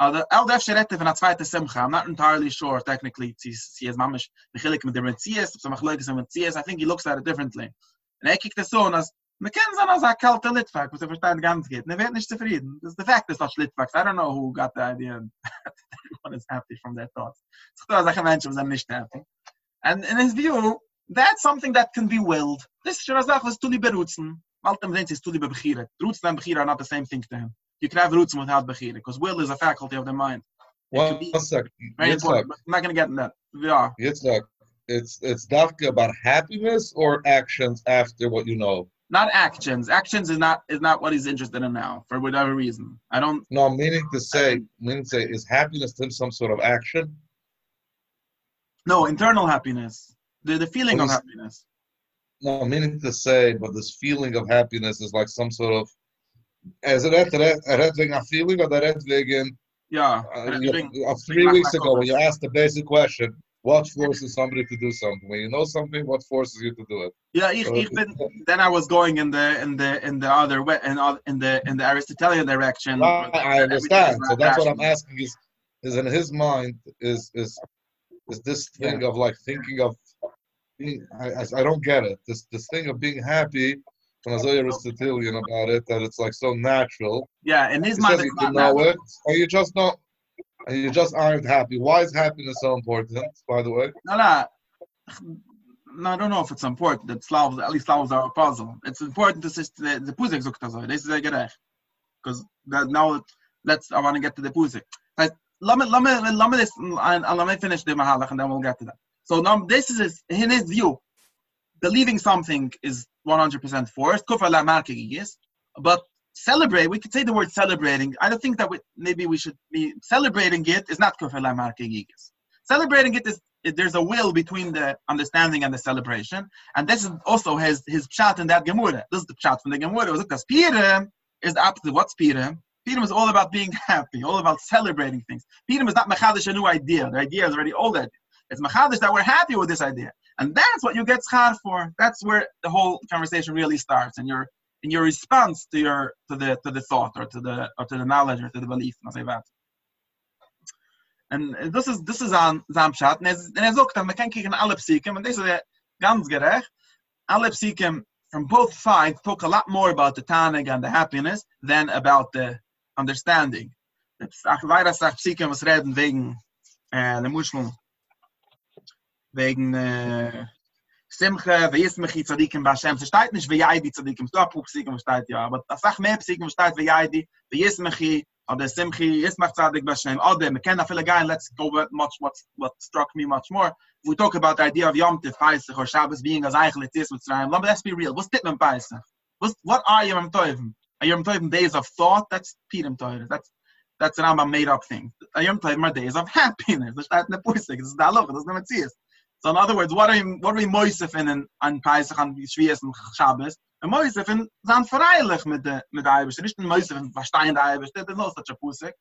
uh, the LDF sherette van a zweite simcha. I'm not entirely sure technically. He mamish mechilik the Metzias, some machloikis and. I think he looks at it differently. And er kikt es so, as Man kann sagen, als ein kalter Litwak, was er versteht ganz geht. Man wird nicht zufrieden. Das ist the fact, ist das Litwaks. I don't know who got the idea. Everyone is happy from that thought. Es gibt auch solche Menschen, die sind nicht happy. And in his view, that's something that can be willed. Ist schon eine Sache, was du lieber rutzen. Maltem sie, es du lieber. Rutzen and bechiren are not the same thing to him. You can have rutzen without bechiren, because will is a faculty of the mind. One, second. very Yitzhak, important, I'm not going to get in that. Yeah. Yitzhak, it's it's dafka about happiness or actions after what you know. Not actions. Actions is not is not what he's interested in now, for whatever reason. I don't No, meaning to say, meaning to say, is happiness him some sort of action? No, internal happiness. The the feeling of happiness. No, meaning to say, but this feeling of happiness is like some sort of. Is it a red wing a feeling or the red wing? Yeah. Uh, I you- uh, three weeks ago, when you asked the basic question, what forces somebody to do something? When you know something, what forces you to do it? Yeah, ich, So- ich bin, then I was going in the in the in the other way in, oth- in the in the Aristotelian direction. Where I understand. So that's what I'm asking is, is in his mind is is is this thing of like thinking of being I, I, don't get it. This this thing of being happy when I was Aristotelian about it that it's like so natural. Yeah, in his He mind, says it's you not know natural. it, or you just don't and you just aren't happy. Why is happiness so important, by the way? No, no. No, I don't know if it's important that Slavs, at least Slavs are a puzzle. It's important to say the das so. This is a. Because now let's I want to get to the. Right, let me let me let me and and let me finish the Mahalach and then we'll get to that. So now this is his, in his view. Believing something is 100% forced. Kufar la markigi is, but celebrate. We could say the word celebrating. I don't think that we, maybe we should be celebrating it is not kufar la markigi is. Celebrating it is there's a will between the understanding and the celebration, and this is also his his pshat in that gemura. This is the pshat from the gemura. It because Purim is the opposite. What's Purim? Purim is all about being happy, all about celebrating things. Purim is not mechadish a new idea. The idea is already old idea. It's mechadish that we're happy with this idea, and that's what you get schar for. That's where the whole conversation really starts, and your in your response to your to the to the thought or to the or to the knowledge or to the belief. and say that. And this is this is an Zamshat. And as and as ook man kan kijken alle psieken, and this is ganz gerecht. Alle from both sides talk a lot more about the tanig and the happiness than about the understanding. It's ach weiter sagt psieken was reden wegen äh der Simche, wie ist mich tzadikim b'Hashem? Es steht nicht, wie jaidi tzadikim, es steht auch psikim, es steht ja, aber das sagt mehr psikim, es steht wie jaidi, wie ist mich oder Simchi, ist mich tzadik b'Hashem, oder, wir kennen viele guy, let's go with much, what, what struck me much more. We talk about the idea of Yom Tiv, Pesach, or Shabbos being as eigentlich it is with Tzrayim. Let's be real, what's Titman Pesach? What's, what are Yom Tovim? Are Yom Tovim days of thought? That's Pirim Torah. That's that's an made up thing. Yom Tovim are days of happiness. Steht in der Pusik. Ist da Loch, das ist nicht mehr So in other words, what are we, what are we moisef in an, an Pesach, an Schwiees und Shabbos? And moisef in zan freilich mit der mit der Eibisch. Nicht ein moisef in der Eibisch. Das ist no such a Pusik.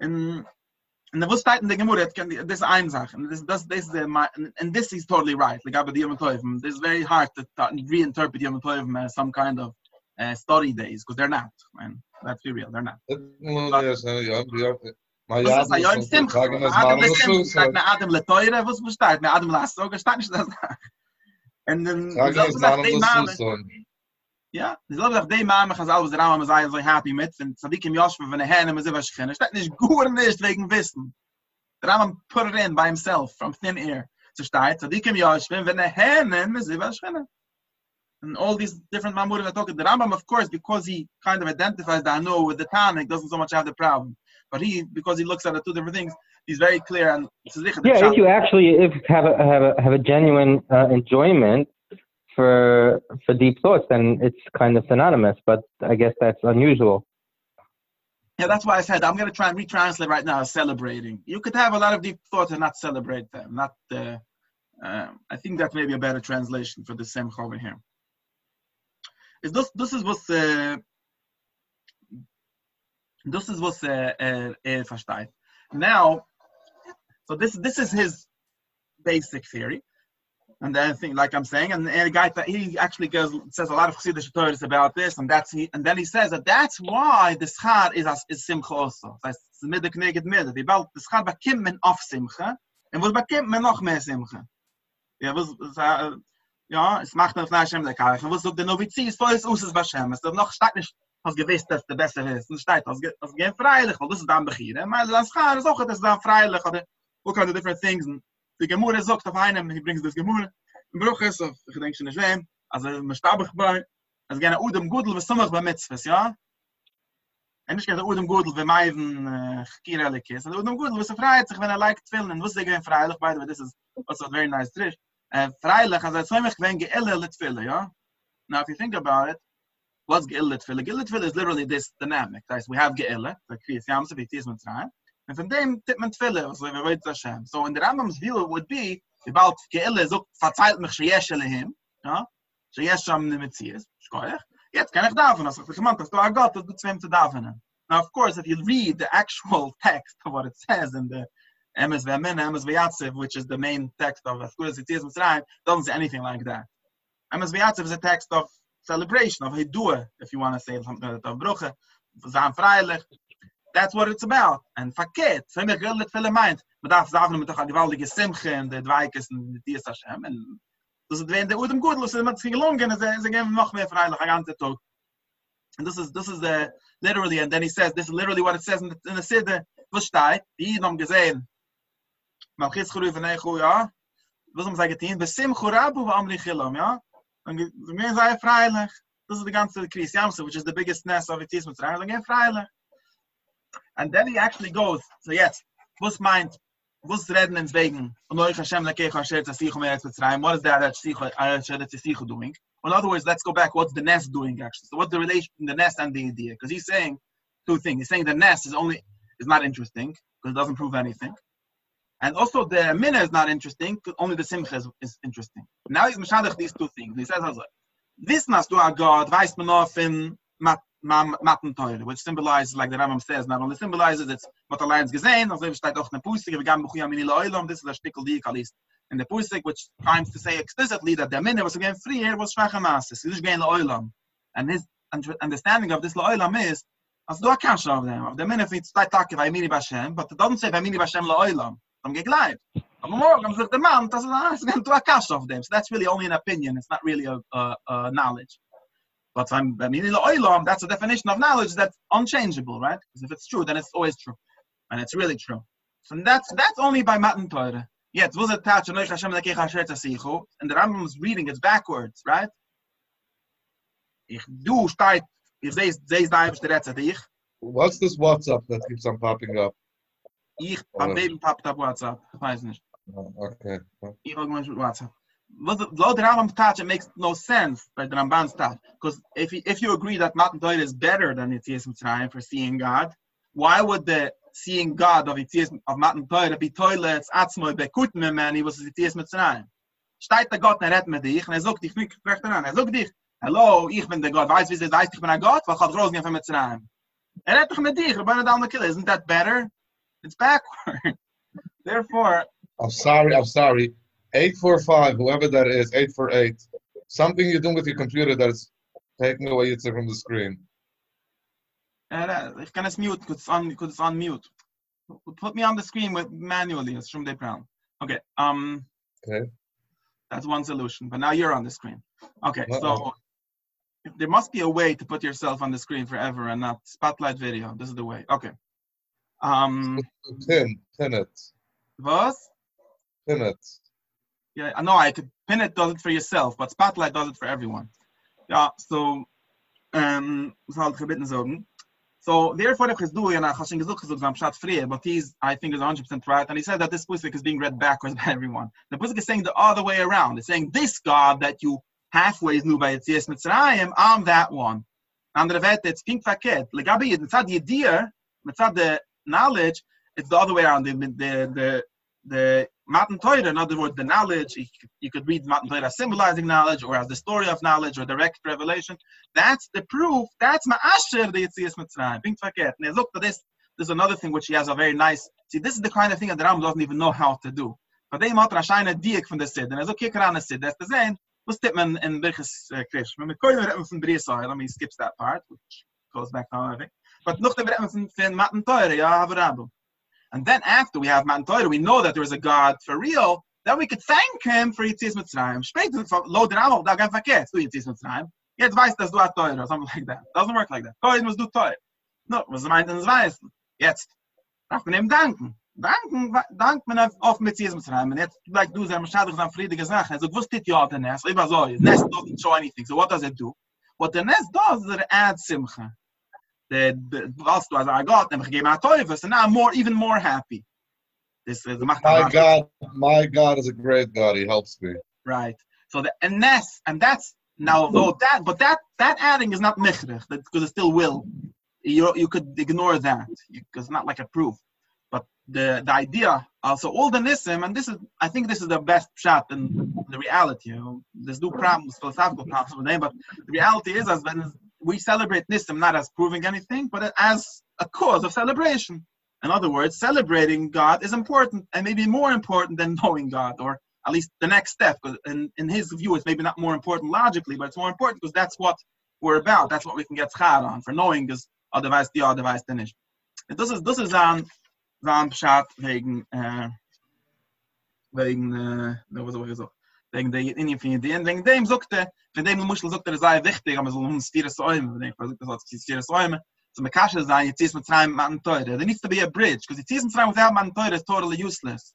In in der Wusstheit in der Gemurre, it can this is eine Sache. And this, this, this is the, and, and this is totally right. Like, aber die Yom Tovim, this is very hard to, reinterpret Yom Tovim as some kind of uh, study days, because they're not. Man, let's be real, they're not. Maar Was ja, ist da? Ja, im. Sagen es Adam mal Simcha, so. steht mir Adam le Teure, was was steht mir Adam le Asog, steht nicht das da. Und dann, Sagen es mal die Mame, so. ja, selber sagt die Mame, has alles der Rama, sei so happy mit, und Sadiq im Yoshua, wenn er hin, und sie was schreien, steht nicht gut nicht wegen Wissen. Der Rama put it in by himself, from thin air. So steht, Sadiq im Yoshua, wenn er hin, und sie was schreien. And all these different Mamurim are talking. The Rambam, of course, because he kind of identifies the Anu with the Tanakh, doesn't so much have the problem. But he, because he looks at the two different things, he's very clear and Yeah, if you actually if have a have a have a genuine uh, enjoyment for for deep thoughts, then it's kind of synonymous. But I guess that's unusual. Yeah, that's why I said I'm going to try and retranslate right now celebrating. You could have a lot of deep thoughts and not celebrate them. Not, uh, uh, I think that may be a better translation for the same over here. Is this this is what's uh, this is what's uh, uh, er versteht. Now, so this this is his basic theory. And then think, like I'm saying, and, a guy that he actually goes says a lot of Chassidish Torahs about this, and that's he, and then he says that that's why the schar is as is simcha also. Das es ist middag neged middag. Die bald the schar bakim men auf simcha, and was bakim men noch mehr simcha. Ja, was was uh, Ja, es macht auf Hashem der Karach. Was so der Novizi ist voll ist us es Hashem. Es noch stark nicht was gewiss dass der besser ist. Es steht als als gehen freilich, weil das ist dann beginnen. Maar das gaan is auch das dann freilich oder wo kann the different things. Die Gemure sagt auf einem, he brings this Gemure. Im Bruch ist auf gedenkschen Schwem, also man stabig bei as gerne udem gudel was sommer bei mitzvas ja en ich gerne udem gudel bei meiden kirale kes und udem gudel was freit sich wenn er like filmen und was sie gehen freilich bei this is also very nice trick uh, freilich as er mich wenn geelle let fillen ja now if you think about it What's Ge'ilat Tefillah? Ge'ilat Tefillah is literally this dynamic. Right? We have Ge'ilat, the Kriyas Yamsuf, Yitis Mitzrayim, and from them, Titman Tefillah, so Avodah Hashem. So in the Rambam's view, it would be, about Ge'ilat, Zuk Fatzayt Mich Sheyesh Elehim, Sheyesh Sham Nemetzias, Shkoyach, Jetzt kann ich davon, also ich meinte, du to do zwem to davon. Now, of course, if you read the actual text of what it says in the Emes Ve'amin, Emes Ve'yatziv, which is the main text of Afkuras Yitzis Mitzrayim, doesn't say anything like that. Emes Ve'yatziv is a text of celebration, of Hidua, if you want to say something like that, Bruche, Zahn Freilich. That's what it's about. And Faket, so mir grillet viele meint, man darf sagen, mit doch a gewaltige Simche, und der Dweikes, und die Tiers Hashem, and das ist wenn der Udem gut los ist mit gelungen ist geben noch mehr freilich ein ganze Tag. And this is this is the literally and then he says this is literally what it says in the, in the Sidde was steht? Die haben gesehen. Mal geht's gerufen von ein gut ja was man sagen tin besim khurabu wa amri khilam ja und mir sei freilich das ist die ganze Krise which is the biggest nest of it is mit rein again freilich. And then he actually goes so yes was meint was reden ins wegen und euch Hashem leke khasher tzich um eretz mitzrayim. What is that tzich eretz tzich doing? In other words let's go back what's the nest doing actually? So what's the relation the nest and the idea? Because he's saying two things. He's saying the nest is only is not interesting because it doesn't prove anything and also the minna is not interesting only the simcha is, is interesting. Now he's mashadach these two things. He says this nas du a god weiß man auf in which symbolizes like the Rambam says not only symbolizes it's what the lines gesehen also steht auch in Pusik wir gaben buchia mini loilom this is a stickel die kalis in the Pusik which tries to say explicitly that the minute was again free here was schwache masse es ist loilom and his understanding of this loilom is as do a cash of them of the minute it's like talk by mini bashem but it doesn't say by mini bashem loilom I'm live aber morgen sagt der man das ist going to a cash of them so that's really only an opinion it's not really a, a, a knowledge But I'm, I mean, oilam, that's a definition of knowledge that's unchangeable, right? Because if it's true, then it's always true. And it's really true. So that's that's only by Matan Torah. Yet, was it touch and the is reading it's backwards, right? Ich du ich. What's this WhatsApp that keeps on popping up? Ich beim Leben poppt up WhatsApp, weiß nicht. Oh, okay. Ich hab mal WhatsApp. what the law the Rambam touch it makes no sense by the Ramban's touch because if you, if you agree that Matan Torah is better than Yitzias Mitzrayim for seeing God, why would the seeing God of Yitzias of Matan Torah be toilets atzmoi bekuten me man he was Yitzias Mitzrayim? Steigt der Gott, er redt mit dich, und er sagt dich, nicht fragt er an, er sagt dich, hallo, ich bin der Gott, weiß wie sie heißt, ich bin ein Gott, ich hab rausgehen von Mitzrayim. Er redt dich mit dich, nicht alle Kille, isn't that better? It's backward. Therefore, I'm sorry, I'm sorry. 845, whoever that is, 848. Something you're doing with your computer that's taking away it from the screen. uh, kann es mute, could it's on, could it's on mute. Put me on the screen with manually, it's from the brown. Okay, um, Okay. that's one solution, but now you're on the screen. Okay, so Uh-oh. there must be a way to put yourself on the screen forever and not spotlight video. This is the way. Okay. Um, Pin, pin it, was? pin it. Yeah, I know I could pin it does it for yourself, but Spotlight does it for everyone. Yeah, so um was halt sagen. So therefore if do and I hasn't gesucht gesucht am free, but he's I think is 100% right and he said that this pusik is being read backwards by everyone. The pusik is saying the other way around. It's saying this God that you halfway is new by Yitzias Mitzrayim, I'm that one. Andere Wette, it's pink verkehrt. Legabi, it's not the idea, it's not the knowledge, it's the other way around. The, the, the, the Matan Torah, in other words, the knowledge, you could, read Matan Torah symbolizing knowledge or as the story of knowledge or direct revelation. That's the proof. That's Ma'asher, the Yitzias Mitzrayim. Pink verkehrt. And look at this. There's another thing which he has a very nice. See, this is the kind of thing that the Ram doesn't even know how to do. But they matter a shine diak from the Sid. And as a on the Sid, that's the same. Was tippt man in Birchis Krish. When we call it from Brisai, let me skip that part, which goes back to I think. But noch dem von von Matan Torah, ja, Avraham. And then after we have Matan Torah, we know that there is a God for real. then we could thank him for Yitzis Mitzrayim. Später, lo der Amal, da gan verkehrt, du Yitzis Mitzrayim. Jetzt weißt dass du hast teuer, or something like that. Doesn't work like that. Koid muss du teuer. No, was meint denn weiß? Jetzt, darf man ihm danken. Danken, dank man auf mit Yitzis Mitzrayim. Und jetzt, like du, sei Mashadig, sein friedige Sache. Also, gewusst dit ja, der Nest, immer so, Nest doesn't show anything. So what does it do? What the Nest does is it adds Simcha. The, the, was du, also, I got, them, gegeben a Teufel, so now I'm more, even more happy. This is my God. My God is a great God. He helps me. Right. So the and that's and that's now though that but that that adding is not mechrich because it still will. You you could ignore that because it's not like a proof. But the the idea also all the nisim and this is I think this is the best shot in the reality. You know, there's no problems philosophical problems with them, but the reality is as when we celebrate nisim not as proving anything, but as a cause of celebration. In other words, celebrating God is important and maybe more important than knowing God, or at least the next step. Because in, in his view, it's maybe not more important logically, but it's more important because that's what we're about. That's what we can get schar on for knowing is otherwise the otherwise the nicht. And this is this is an Pshat wegen äh, wegen äh, was wegen der wegen dem dem sei wichtig aber so ein Säume wenn ich das Säume so mit man there needs to be a bridge because it is mit tsraym without man toyre is totally useless.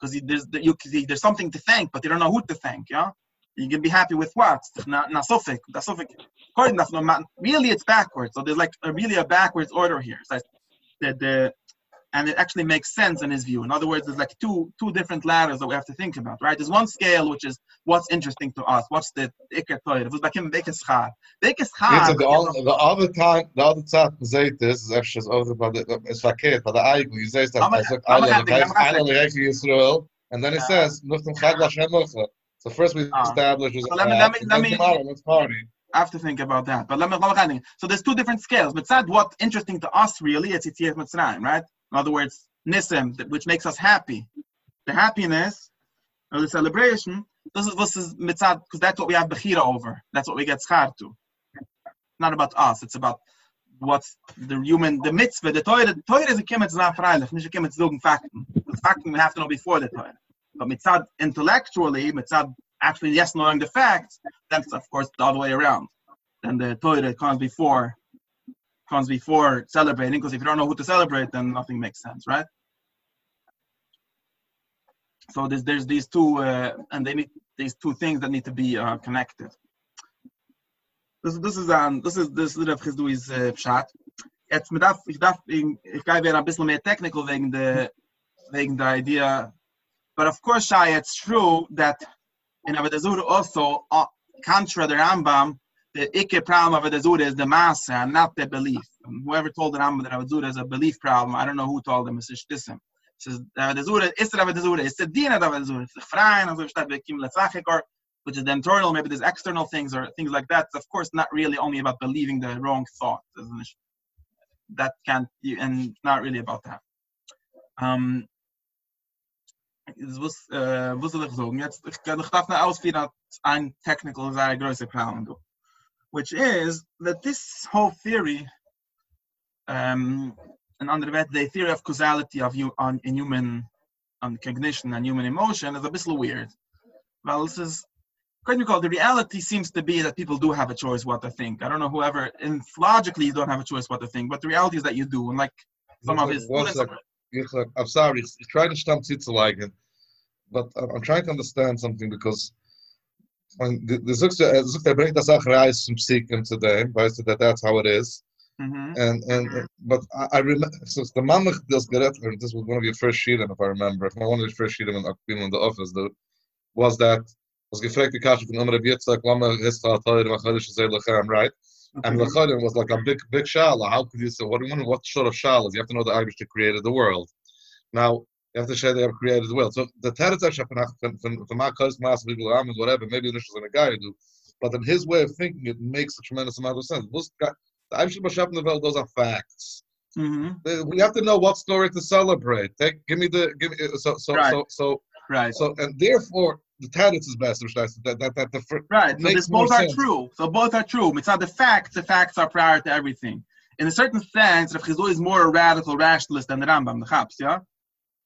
Because there's you there's something to thank but you don't know who to thank yeah you can be happy with what? Na na sofik da sofik according to man really it's backwards so there's like a, really a backwards order here. So the the and it actually makes sense in his view. In other words, there's like two two different ladders that we have to think about, right? There's one scale which is what's interesting to us, what's the toyer. It was like him bekeschar. Bekeschar. The, the other time, the other time we say this is actually over by the it's verkehrt, but the eigen you say that as like Israel, and then it uh, says nuftum chag uh, lashem So first we ah. establish is let me let me let me let's party. I have to think about that. But let me, let me so there's two different scales. But said what interesting to us really it's Yitzias Mitzrayim, right? In other words, nisim, which makes us happy. The happiness or the celebration, this is this is mitzad, because that's what we have bechira over. That's what we get schar to. Not about us. It's about what's the human, the mitzvah, the Torah. The Torah is a kimetz not freilich, nicht a kimetz zogen fakten. The fakten we have to know before the Torah. But mitzad intellectually, mitzad actually yes knowing the facts, that's of course the other way around. Then the Torah comes before comes before celebrating, because if you don't know who to celebrate, then nothing makes sense, right? So there's there's these two, uh, and they need these two things that need to be uh, connected. This this is um this is this little Chizdu is uh, pshat. Jetzt mit ich darf ich, ein bisschen mehr technical wegen der wegen der idea. But of course, Shai, it's true that in Avodah also, uh, contra the Rambam, the ikke problem of the Zura is the masa and not the belief. Whoever told the Rambam that Zura is a belief problem, I don't know who told them, it's Ishtisim. says the Zura is the Zura, it's the Dina of Zura, it's the we've said, or which is the internal, maybe there's external things or things like that. It's of course not really only about believing the wrong thought. That can't, and not really about that. Um, was, äh, was soll ich sagen? Jetzt, ich, ich darf nicht ausführen, ein technical, sehr großer Problem. Which is that this whole theory, um, and under that, the theory of causality of you on in human on cognition and human emotion is a bit weird. Well, this is quite you call the reality seems to be that people do have a choice what to think. I don't know whoever and logically you don't have a choice what to think, but the reality is that you do. And like some of his I'm sorry, trying to stamp like it, but I'm trying to understand something because when the, the Zukta, uh, bringt das auch raus zum Sikkim today, weißt du, that that's how it is. Mm-hmm. And and but I, I remember so the Mamach and this was one of your first Shirim, if I remember, if one of your first Shirim in, in the office, though, was that was gefragt die Kasche von Umre Bietzak, Lama Hisra Tayr, Machadish Zay Lechem, right? And Lechadim was like a big, big shala. How could you say, what do you mean, what sort of shala? You have to know the Irish created the world. Now, you have to show they have created the world. So the Teretz from our mass people whatever, maybe the is in a guy do, but in his way of thinking, it makes a tremendous amount of sense. The Eivish B'Shappen the those are facts. Mm-hmm. We have to know what story to celebrate. Take, give me the give me so so right. so so right. So and therefore the Teretz is best, which that that that the right. So this both are true. So both are true. It's not the facts. The facts are prior to everything. In a certain sense, Rav Chizul is more a radical rationalist than the Rambam, the Chaps, yeah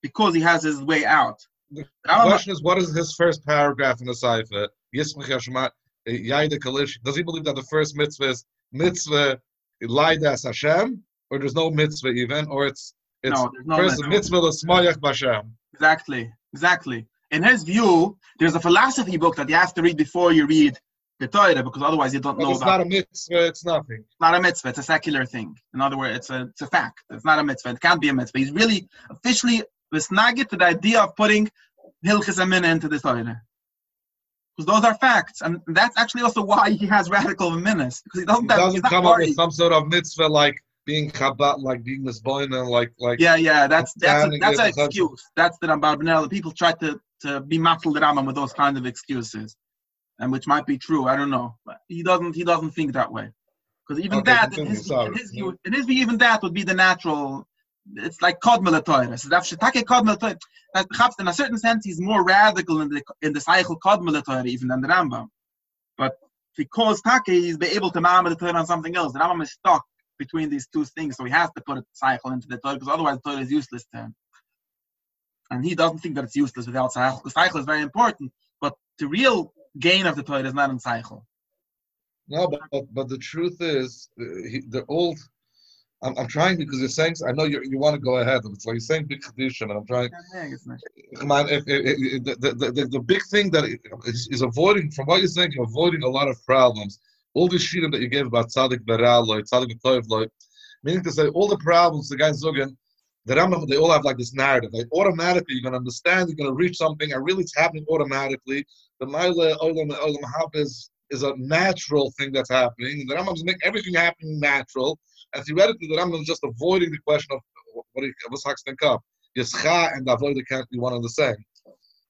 because he has his way out. the question is, what is his first paragraph in the Seifa? Yismach Yashmat, Yaida Kalish. Does he believe that the first mitzvah is mitzvah Laidas Hashem, or there's no mitzvah even, or it's it's no, there's no first mitzvah. mitzvah L'smayach B'Hashem? Exactly, exactly. In his view, there's a philosophy book that you have to read before you read the Torah, because otherwise you don't But know it's not a mitzvah. It's nothing. It's not a mitzvah. It's a secular thing. In other words, it's a it's a fact. It's not a mitzvah. It can't be a mitzvah. He's really officially besnagit to the idea of putting hilchis amina into the Torah. Because those are facts, and that's actually also why he has radical minas because he doesn't. He doesn't not come up with some sort of mitzvah like being Chabad, like being Misboina, like like. Yeah, yeah, that's that's a, that's an excuse. That's the Ramban Benel. People try to to be matzel the Rambam with those kind of excuses, and which might be true. I don't know. But he doesn't. He doesn't think that way. Because even Okay, that, in his, in his view, in his view, even that would be the natural. It's like Kodmel Torah. So Shetake Kodmel Torah. That perhaps in a certain sense he's more radical in the in the cycle Kodmel Torah even than the Rambam. But because Take he's be able to ma'amad the Torah on something else. The Rambam is stuck between these two things, so he has to put a cycle into the Torah because otherwise the Torah is useless to him. And he doesn't think that it's useless without cycle. The cycle is very important, but the real gain of the Torah is not in cycle. No, but but, but the truth is, uh, he, the old. I'm, I'm trying because you're saying. I know you you want to go ahead. It's like you're saying big tradition, and I'm trying. Come on, if, if, if, the, the, the, the big thing that is, is avoiding, from what you're saying, you're avoiding a lot of problems. All the shirim that you gave about tzaddik beraloi, tzaddik b'toivloi, meaning to say all the problems the guys zogen, the Rambam, they all have like this narrative. Like automatically, you're gonna understand, you're gonna reach something, and really it's happening automatically. The Maila Olam Olam Hab is is a natural thing that's happening. The Rambam's making everything happen natural, and theoretically, the Rambam is just avoiding the question of what he what's Haxton Cup. Yischa and Avodah can't be one and the same.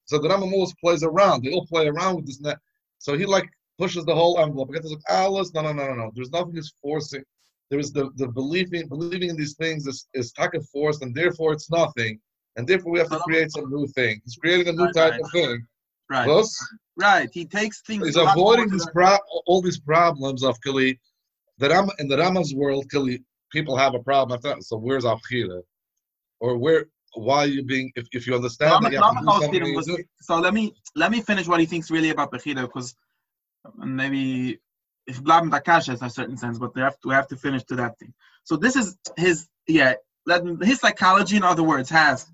So the Rambam always plays around. They all play around with this net. So he like pushes the whole envelope. Because like, Alice, no, no, no, no, no. There's nothing is forcing. There is the, the believing believing in these things is is taka forced, and therefore it's nothing. And therefore we have to create some new thing. He's creating a new Right, type right. of thing. Right, Plus, right. He takes things. he's a lot more avoiding these pro- all these problems of Kali. The Ram in the Rama's world, people have a problem. I thought, so where's Avchira? Or where why are you being if, if you understand that you have to do Chaos something, Tirim you was- So let me let me finish what he thinks really about Bechira because maybe if bleiben da kasha in a certain sense, but we have to we have to finish to that thing. So this is his yeah. Let, his psychology, in other words, has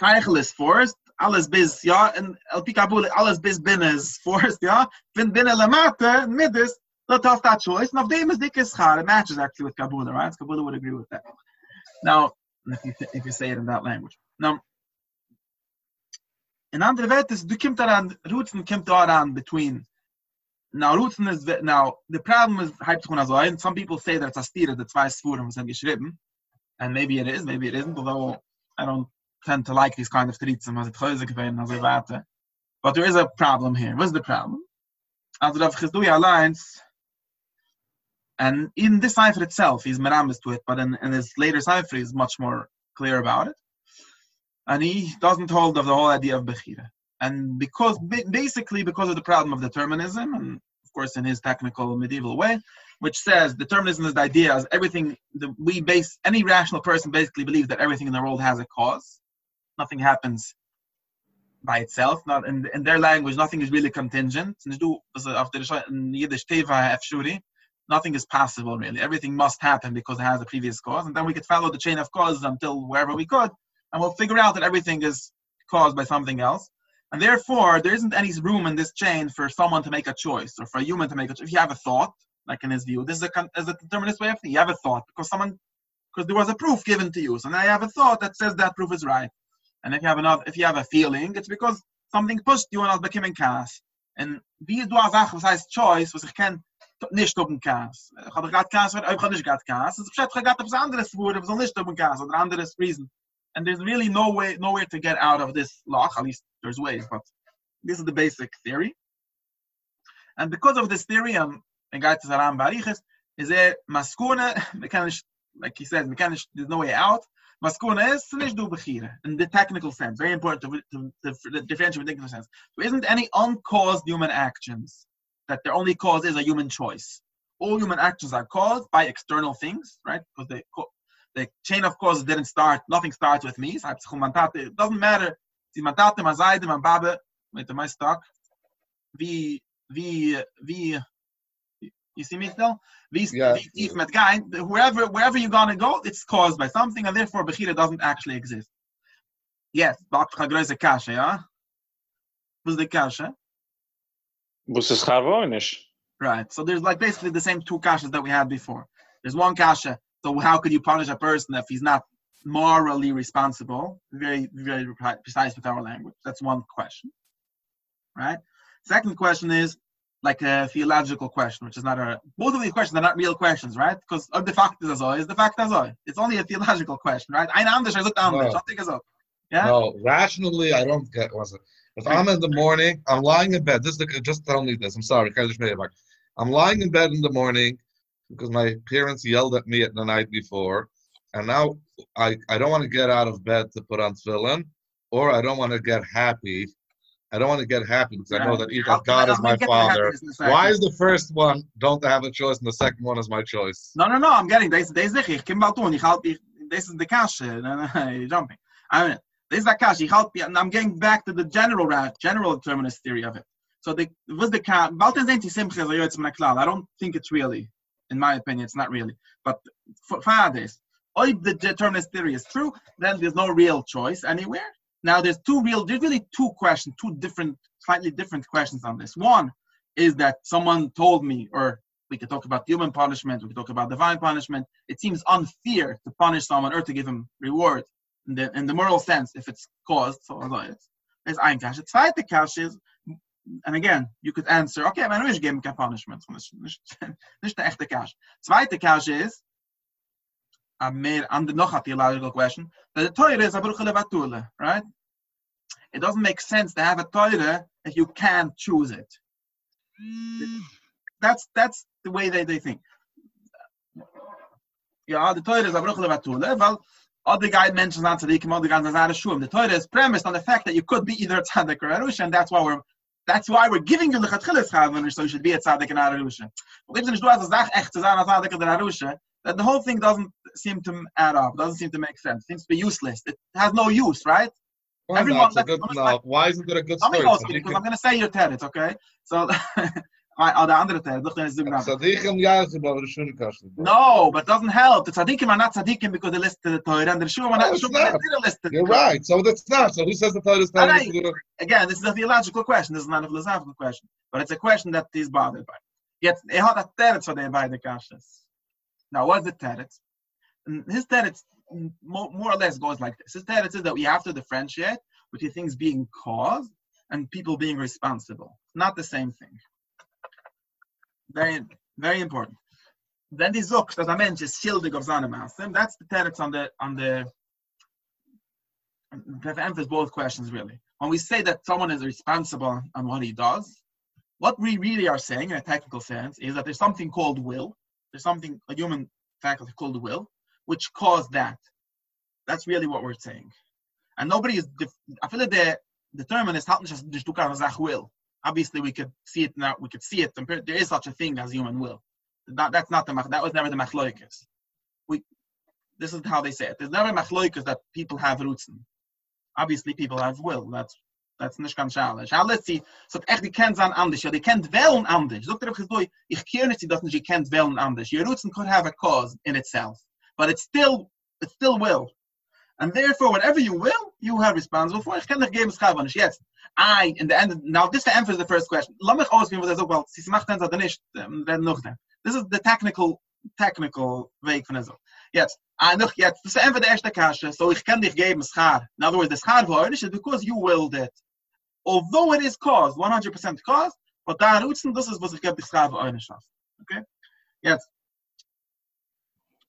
Chaychel is forced, alles bis ja, and El Pikabul alles bis bin is forced ja. Wenn bin lamata midis, off that choice. And them is char. It matches actually with Kabula, right? Kabula would agree with that. Now, if you if you say it in that language. Now, in andere Welt is, du kommt daran, Rootzen kommt daran between. Now, Rootzen is, now, the problem is, hype sich so, and some people say that it's a stira, the zwei Sfuren, was sind geschrieben. And maybe it is, maybe it isn't, although I don't tend to like these kind of tritzen, was it Chöse gewesen, also warte. But there is a problem here. What's the problem? Also, Rav Chizdui Alliance, and in this cipher itself, he's meramis to it, but in, in his later cipher, he's much more clear about it and he doesn't hold of the whole idea of Bechira. And because basically because of the problem of determinism, and of course in his technical medieval way, which says determinism is the idea as everything that we base any rational person basically believes that everything in the world has a cause. Nothing happens by itself. Not in, in their language, nothing is really contingent. In Yiddish teva Nothing is possible really. Everything must happen because it has a previous cause, and then we could follow the chain of causes until wherever we could, and we'll figure out that everything is caused by something else. And therefore, there isn't any room in this chain for someone to make a choice or for a human to make a choice. If you have a thought, like in his view, this is a, is a determinist way of thinking. You have a thought because someone, because there was a proof given to you. So now you have a thought that says that proof is right. And if you have another, if you have a feeling, it's because something pushed you and it's becoming chaos. And Sache, was heißt choice, was kenn, nicht oben chaos. Ich habe gerade chaos, aber ich habe nicht gerade chaos. Es ist bestimmt, habe etwas anderes wurde, was nicht oben chaos, oder anderes reason. And there's really no way, nowhere to get out of this law. At least there's ways, but this is the basic theory. And because of this theory, um, a guy to Saram Bariches, is a maskuna, like he says, mechanisch, there's no way out. Maskuna is nicht du bechire, in the technical sense. Very important to, to, to, to differentiate with technical sense. There isn't any uncaused human actions, that their only cause is a human choice. All human actions are caused by external things, right? Because they, co- the chain of causes didn't start, nothing starts with me. It doesn't matter. Sie man tate, man seide, man babe, mit dem stock. Wie, wie, wie, you see me still? Wie, Yeah. tief met gein, wherever, wherever you're gonna go, it's caused by something, and therefore Bechira doesn't actually exist. Yes, bak ha a kasche, yeah? Was the kasche? Was es harmonisch? Right. So there's like basically the same two kashas that we had before. There's one kasha. So how could you punish a person if he's not morally responsible? Very, very precise with our language. That's one question. Right. Second question is like a theological question, which is not a. Both of these questions are not real questions, right? Because of the fact is is the fact as It's only a theological question, right? Ein anders, er sucht anders. No. I think so. Yeah. No, rationally, I don't get what's it. If I'm in the morning, I'm lying in bed. This is the, just tell me this. I'm sorry, I'm lying in bed in the morning because my parents yelled at me at the night before, and now I, I don't want to get out of bed to put on tefillin, or I don't want to get happy. I don't want to get happy because I know that, that God is my father. happiness in a second. Why is the first one don't have a choice and the second one is my choice? No, no, no. I'm getting this. This is ich kim bald tun. Ich halt ich, this is the cash. You're jumping. I mean, this is. Ich halt and I'm getting back to the general ra- general determinist theory of it. So the was the. I don't think it's really, in my opinion, it's not really. But for, for this, if the determinist theory is true, then there's no real choice anywhere. Now there's two real. There's really two questions, two different, slightly different questions on this. One is that someone told me, or we could talk about human punishment, we could talk about divine punishment. It seems unfair to punish someone or to give him reward in the, in the moral sense if it's caused. So it's ein Kash. The zweite Kash is, and again, you could answer, okay, man, ich gebe kein punishment. Nicht, nicht, nicht der echte Kash. Zweite Kash is, a and noch a theological question, that the Torah is a bruch levatule, right? It doesn't make sense to have a Torah if you can't choose it. That's that's the way they, they think. Ja, the Torah is a bruch levatule, well, other guy mentions on tzaddikim, other guys are shum. The Torah is premised on the fact that you could be either a tzaddik or a rusha, and that's why we're that's why we're giving you the chatchilas chavan, so you should be a tzaddik and not a rusha. But if there's no zach echt to a tzaddik or a rusha, that the whole thing doesn't seem to add up, doesn't seem to make sense. seems to be useless. It has no use, right? Well, Everyone- a good, no, why isn't it a good story? because I'm going to say your teretz, okay? So, oh, the andere teretz, look, there's the Tzaddikim yachim, aber das schöne Kasten. No, but it doesn't help. The tzaddikim are not tzaddikim because they listen to the Torah, and the Shuam are not because not. they didn't listen to the You're right. So that's not. So who says the Torah is telling Alright. us to do Again, this is a theological question. This is not a philosophical question, but it's a question that he's bothered by. Yet, he had a teretz for the by the kashas. Now, what's the teretz? And his teretz mm, more, more or less goes like this. His teretz is that we have to differentiate between things being caused and people being responsible. Not the same thing. Very, very important. Then the Zucht, dass I mentioned, schildig auf seine Maße. That's the teretz on the, on the, to emphasize both questions really. When we say that someone is responsible on what he does, what we really are saying in a technical sense is that there's something called will. There's something, a human faculty called will, which caused that. That's really what we're saying. And nobody is, I feel that the nicht du kannst sagen will. Obviously, we could see it now. We could see it. There is such a thing as human will. That, that's not the that was never the machloikas. We, this is how they say it. There's never machloikas that people have roots in. Obviously, people have will. That's that's nicht ganz schalisch. Ja, let's see. So echt, die kennt sein anders. Ja, die kennt wählen anders. Sagt er so, ich kenne nicht, dass sie kennt wählen anders. Your roots could have a cause in itself, but it's still it's still will. And therefore, whatever you will, you are responsible for. Ich kann dich geben, schreiben nicht jetzt. I, in the end, now this to emphasize the first question. Was er well, nicht, dann. This is the technical, technical Weg von der Sache. Jetzt, ah, noch jetzt, das ist einfach der erste Kasche, so ich kann dich geben, schar. In other words, the for heute is because you willed it. Although it is caused, 100% caused, but da rutzen, das ist, was ich gebe, dich schar für eine Schaft. Okay? Jetzt,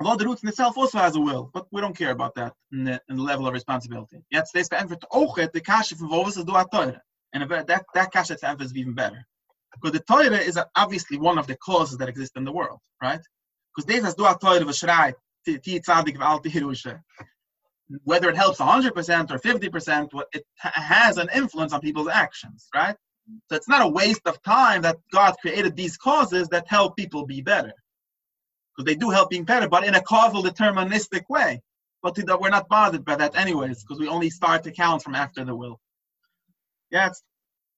The roots in itself also has a will, but we don't care about that in the, in the level of responsibility. Steeds beantwoord ook het de kasje van wat is door Torah. And that that kasje to is even better. Because the Torah is obviously one of the causes that exist in the world, right? Because deze is door Torah was schreit, die tzadik van al. Whether it helps 100% or 50%, it has an influence on people's actions, right? So it's not a waste of time that God created these causes that help people be better because they do help being better, but in a causal deterministic way. But we're not bothered by that anyways, because we only start to count from after the will. Jetzt,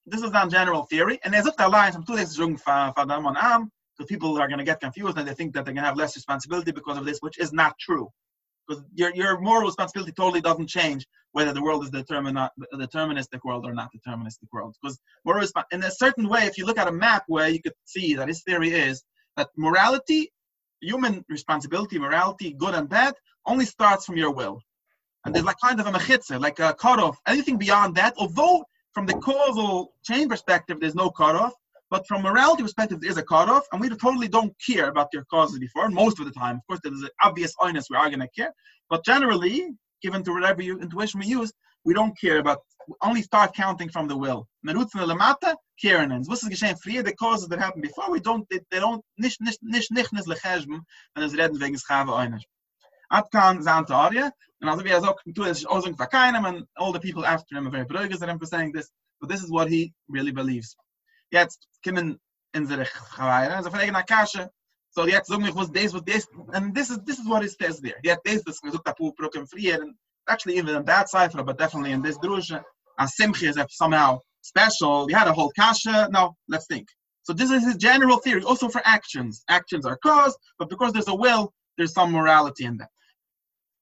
this is on general theory, and there's a line from two days on Am, so people are going to get confused and they think that they're going to have less responsibility because of this, which is not true. Because your, your moral responsibility totally doesn't change whether the world is determin- a deterministic world or not deterministic world. Because moral resp- in a certain way, if you look at a map where you could see that his theory is that morality, human responsibility, morality, good and bad, only starts from your will. And there's like kind of a mechitza, like a cutoff. Anything beyond that, although from the causal chain perspective, there's no cutoff, but from morality perspective, there is a cutoff, and we totally don't care about their causes before, most of the time. Of course, there's an obvious honest we are going to care, but generally, given to whatever you, intuition we use, we don't care about, only start counting from the will. Merutzen lemata, kierenens. Was ist geschehen früher, the causes that happened before, we don't, they, they don't, nicht, nicht, nicht, nicht, nicht, lechesben, wenn es reden wegen Schave eines. Atkan zan Teorie, and also er sagt, tu es ausung for keinem, and all the people after him are very brugges that him for saying this, but this is what he really believes. Jetzt kommen in seine Chavaira, so fragen Akasha, so jetzt sagen wir, was this, was this, and this is, this is what it says there. Jetzt this, das gesagt, Apu Prokem frier, and actually even in that cipher, but definitely in this drusha, and Simchi is somehow special, we had a whole kasha, now let's think. So this is his general theory, also for actions. Actions are caused, but because there's a will, there's some morality in that.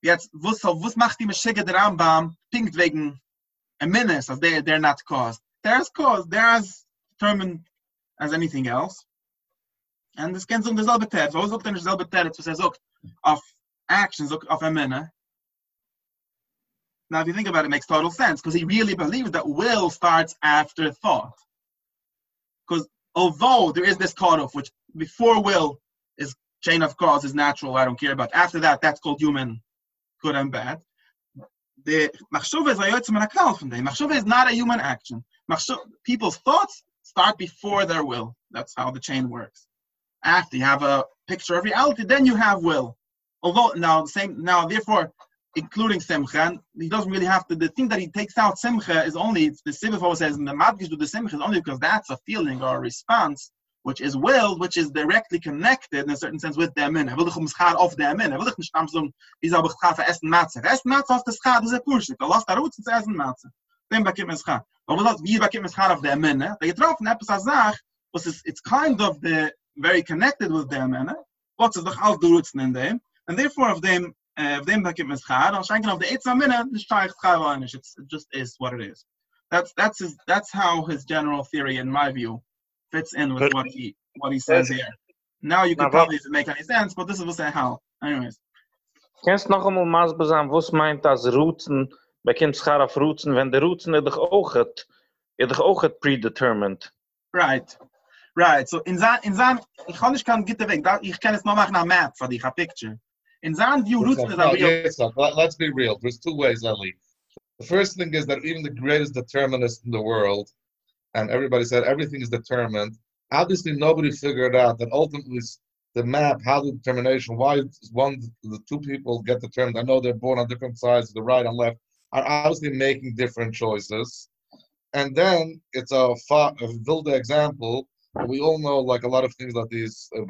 Jetzt, was, was macht die Meshige der Rambam pinkt wegen a menace, as they, they're not caused? They're as caused, they're as determined as anything else. And this kent um dezelfde tijd. Zo ook in dezelfde tijd, so says ook of actions of a minute. Now, if you think about it, it makes total sense because he really believes that will starts after thought. Because although there is this cutoff, which before will is chain of cause is natural, I don't care about. After that, that's called human good and bad. The machshove is from them. Machshove is not a human action. Machshove, people's thoughts start before their will. That's how the chain works. After you have a picture of reality, then you have will. Although now the same now therefore including simcha, he doesn't really have to. The thing that he takes out simcha is only the Sibifo says in the Madgish to the simcha is only because that's a feeling or a response which is will, which is directly connected in a certain sense with the Amin. Er will dich um Schar auf der Amin. Er will dich nicht sagen, wie soll ich Schar für Essen Matze. Essen Matze auf der Schar, das ist ein Kurschik. Er da raus zu Essen Matze. Dann bekommt man Schar. Aber das, wie bekommt man Schar auf der Amin? Der getroffen etwas als Sach, was ist, it's kind of the, very connected with the Amin. Was ist doch all the in dem. And therefore, of them, uh, of them bekommt man Schar, dann schenken auf der Eitz Amin, nicht steigt Schar war. It just is what it is. That's, that's, his, that's how his general theory, in my view, fits in with what he what he says here. Now you can probably make any sense, but this is what's how. Anyways. Kennst noch einmal maß besam, was meint das Rootzen, bei kind schar auf Rootzen, wenn der Rootzen er doch auch hat, er doch auch hat predetermined. Right. Right. So in zan in zan ich kann nicht kann get weg. Ich kann es noch machen a map for dich a picture. In zan view Rootzen is a real let's be real. There's two ways, Ali. The first thing is that even the greatest determinist in the world and everybody said everything is determined. Obviously, nobody figured out that ultimately the map, how the determination, why one, the two people get determined. I know they're born on different sides, the right and left, are obviously making different choices. And then it's a, a Vilda example. We all know, like a lot of things that these uh,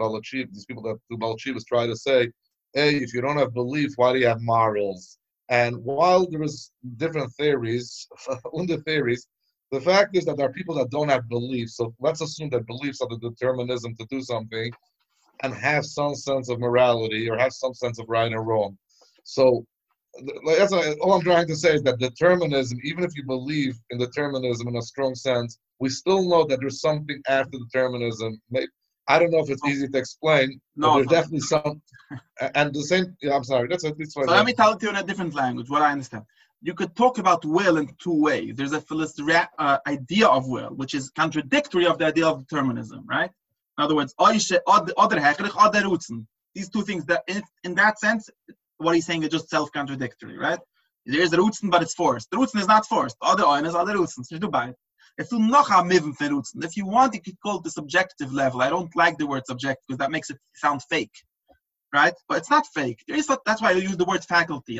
these people that do Balachivas try to say, hey, if you don't have belief, why do you have morals? And while there is different theories, under theories, the fact is that there are people that don't have beliefs. So let's assume that beliefs are the determinism to do something and have some sense of morality or have some sense of right and wrong. So that's all I'm trying to say is that determinism, even if you believe in determinism in a strong sense, we still know that there's something after determinism. I don't know if it's easy to explain, no, there's no. definitely some. And the same, yeah, I'm sorry, that's, that's So let me tell it to you in a different language, what I understand you could talk about will in two ways. There's a philosophical uh, idea of will, which is contradictory of the idea of determinism, right? In other words, these two things that in, in that sense, what he's saying is just self-contradictory, right? There is a Rutzen, but it's forced. The Rutzen is not forced. Other oiners are the Rutzen. So you do buy it. If you want, you could call it the subjective level. I don't like the word subject because that makes it sound fake right? But it's not fake. There is that's why I use the word faculty.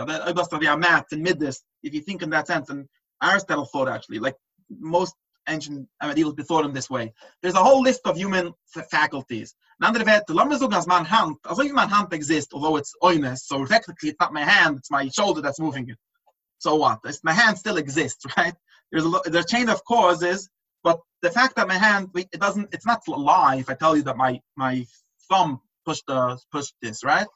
math and midas, if you think in that sense. And Aristotle thought actually, like most ancient ideals be thought in this way. There's a whole list of human faculties. As hand, as my hand exists, although it's oinus, so technically it's not my hand, it's my shoulder that's moving it. So what? It's, my hand still exists, right? There's a, there's a chain of causes, but the fact that my hand it doesn't it's not a lie if I tell you that my my thumb pushed the pushed this right.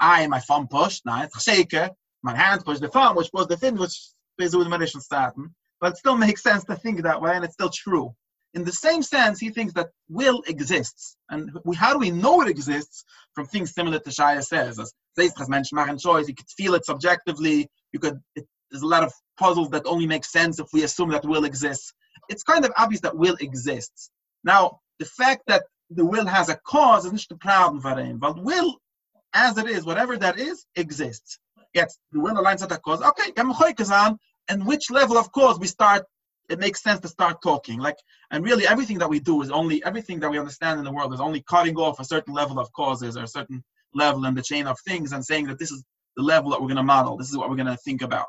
I my thumb pushed. Now it's shaker. My hand pushed the thumb, which was the thing which is with the starting. But it still makes sense to think that way, and it's still true. In the same sense, he thinks that will exists. And we, how do we know it exists? From things similar to Shaya says. As Zeis has mentioned, machen choice, you could feel it subjectively. You could, it, there's a lot of puzzles that only make sense if we assume that will exists. It's kind of obvious that will exists. Now, the fact that the will has a cause is not the problem for him. But will, as it is, whatever that is, exists. Yes, the will aligns with a cause. Okay, and which level of cause we start it makes sense to start talking. Like, and really everything that we do is only everything that we understand in the world is only cutting off a certain level of causes or a certain level in the chain of things and saying that this is the level that we're going to model. This is what we're going to think about.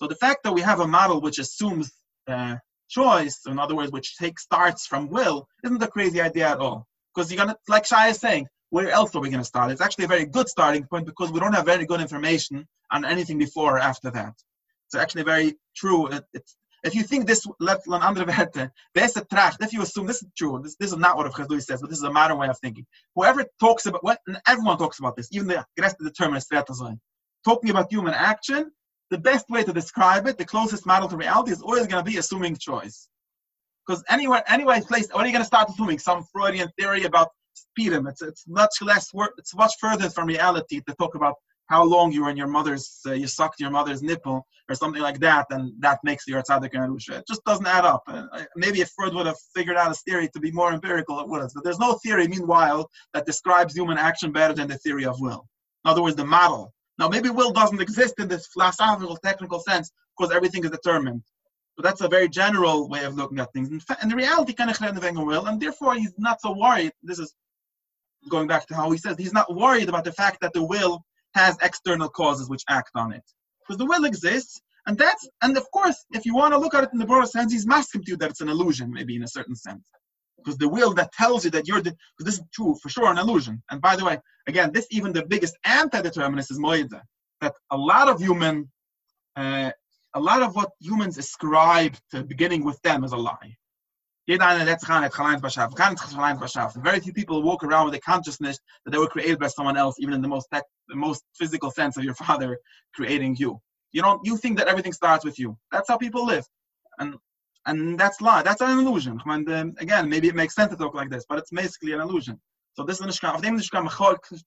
So the fact that we have a model which assumes uh, choice, in other words, which takes starts from will, isn't a crazy idea at all. Because you're gonna, like Shai is saying, where else are we going to start? It's actually a very good starting point because we don't have very good information on anything before or after that. It's actually very true. It, if you think this left an andere Werte, beste tracht, if you assume this is true, this, this is not what Rav Chasdai says, but this is a modern way of thinking. Whoever talks about what everyone talks about this, even the rest of the term determinists, talking about human action, the best way to describe it, the closest model to reality, is always going to be assuming choice. Because anywhere, anywhere place, what are you going to start assuming? Some Freudian theory about Speedum. It's it's much less. It's much further from reality to talk about how long you were in your mother's, uh, you sucked your mother's nipple or something like that, and that makes you a tzaddik and It just doesn't add up. Uh, maybe if Freud would have figured out a theory to be more empirical, it would have. But there's no theory, meanwhile, that describes human action better than the theory of will. In other words, the model. Now, maybe will doesn't exist in this philosophical, technical sense because everything is determined. But that's a very general way of looking at things. In, fa- in the reality, kind of will, and therefore he's not so worried. This is going back to how he says he's not worried about the fact that the will has external causes which act on it. Because the will exists, and that's and of course, if you want to look at it in the broader sense, he's masking to you that it's an illusion, maybe in a certain sense. Because the will that tells you that you're the because this is true for sure, an illusion. And by the way, again, this even the biggest anti-determinist is Moida, that a lot of human uh, a lot of what humans ascribe to beginning with them is a lie. Very few people walk around with the consciousness that they were created by someone else, even in the most tech, the most physical sense of your father creating you. You don't. You think that everything starts with you. That's how people live, and and that's lie. That's an illusion. And um, again, maybe it makes sense to talk like this, but it's basically an illusion. So this is nicht kann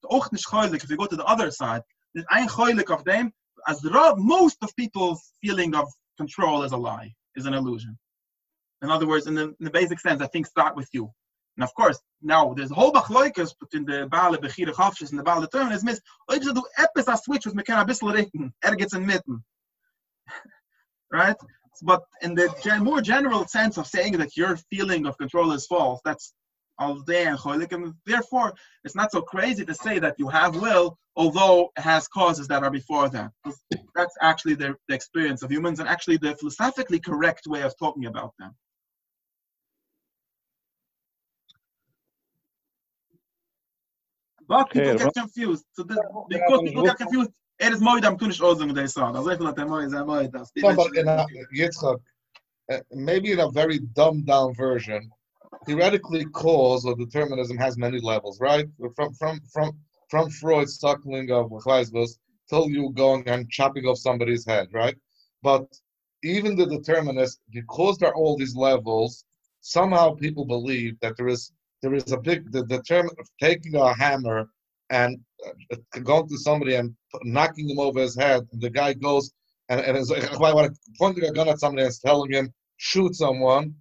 auch nicht heulig. If you go to the other side, there's ein of them. As the most of people's feeling of control is a lie, is an illusion. In other words, in the, in the basic sense, I think start with you. And of course, now there's a whole bachloikas between the Baale Bechire Chavshis and the Baale Determinism is, ob sie do etwas a switch was me kann a bissl reden, er mitten. right? But in the gen more general sense of saying that your feeling of control is false, that's all day and cholik, and therefore it's not so crazy to say that you have will, although it has causes that are before that. That's actually the, the experience of humans and actually the philosophically correct way of talking about them. But people get confused. So the, because people get confused, er is mooi dan kunish ozung they saw. Also even that mooi is mooi das. No, but in a, Yitzchak, uh, maybe in a very dumbed down version, theoretically cause or determinism has many levels, right? From from from from Freud's suckling of Chleisbus till you going and chopping off somebody's head, right? But even the determinist, because there are all these levels, somehow people believe that there is there is a big the, the term of taking a hammer and going to somebody and knocking him over his head. And the guy goes and, and is like, pointing a gun at somebody and telling him shoot someone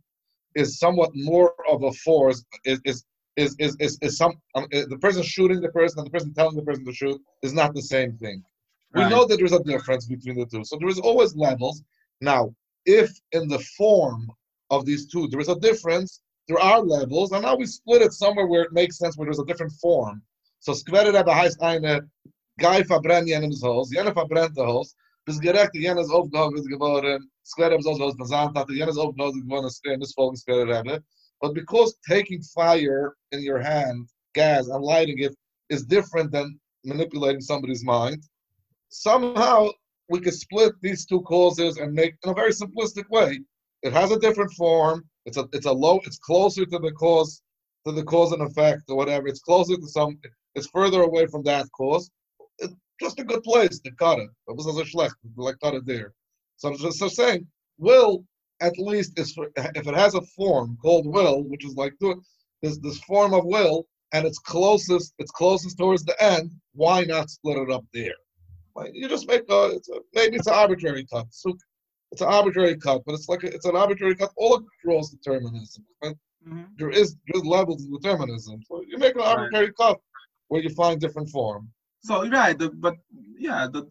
is somewhat more of a force. Is is is is is, is some um, uh, the person shooting the person and the person telling the person to shoot is not the same thing. Right. We know that there's a difference between the two. So there is always levels. Now, if in the form of these two there is a difference, there are levels, and now we split it somewhere where it makes sense, where there's a different form. So Skvere Rebbe heißt eine, Guy verbrennt jenems Haus, jene verbrennt das Haus, bis gerecht, jenes aufgehoben ist geworden, Skvere Rebbe soll was hatte, jenes aufgehoben ist geworden, in this folgen Skvere Rebbe. But because taking fire in your hand, gas, and lighting it is different than manipulating somebody's mind, somehow we can split these two causes and make, in a very simplistic way, it has a different form. It's a it's a low. It's closer to the cause to the cause and effect or whatever. It's closer to some. It's further away from that cause. It's just a good place to cut it. It was a schlecht, like it there. So I'm just so saying, will at least is if it has a form called will, which is like this this form of will, and it's closest it's closest towards the end. Why not split it up there? Like you just make a, it's a maybe it's an arbitrary cut. So it's an arbitrary cut, but it's like a, it's an arbitrary cut all across determinism. Right? Mm-hmm. There is there's levels of determinism. So you make an arbitrary right. cut where you find different form. So right, the, but yeah, the,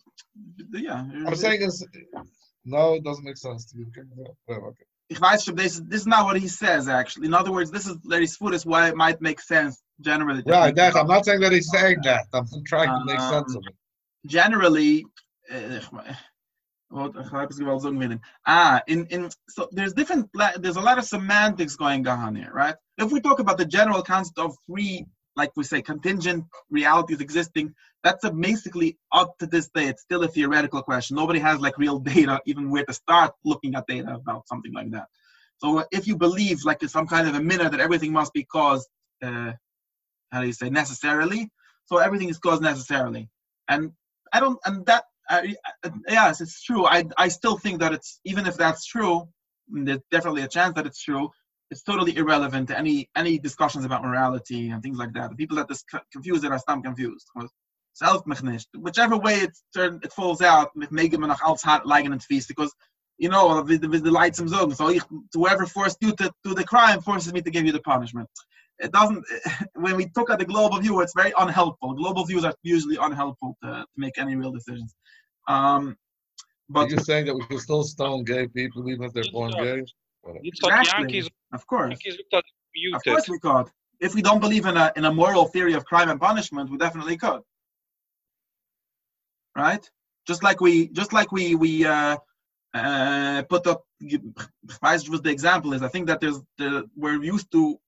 the yeah. I'm saying is no, it doesn't make sense to you. Okay. Ich weiß schon, this, this is not what he says actually. In other words, this is Larry Sputis why it might make sense generally. That, I'm not saying that he's saying that. I'm trying to make um, sense of it. Generally, uh, Ah, in, in so there's different there's a lot of semantics going on here, right? If we talk about the general concept of three, like we say, contingent realities existing, that's a basically up to this day, it's still a theoretical question. Nobody has like real data, even where to start looking at data about something like that. So if you believe like there's some kind of a minute that everything must be caused, uh, how do you say, necessarily? So everything is caused necessarily, and I don't, and that yes, it's true. I I still think that it's even if that's true, there's definitely a chance that it's true. It's totally irrelevant to any any discussions about morality and things like that. The people that this confuse it are still confused. Self Whichever way it turn, it falls out, because you know with the, lights and So whoever forced you to do the crime forces me to give you the punishment. It doesn't. When we took at the global view, it's very unhelpful. Global views are usually unhelpful to, to make any real decisions. Um, but you're saying that we can still stone gay people even if they're born gay? Exactly. Of course. Of course we could. If we don't believe in a in a moral theory of crime and punishment, we definitely could. Right? Just like we just like we we uh, uh, put up was the example is I think that there's the we're used to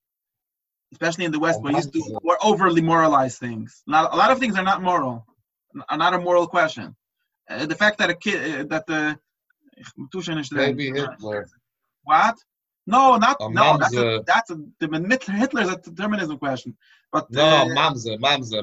especially in the West, we're used to we're overly moralize things. Not, a lot of things are not moral, are not a moral question. Uh, the fact that a kid uh, that the maybe Hitler. What? No, not no. That's a, that's a, the Hitler's a determinism question. But no, uh, Mamza, Mamza,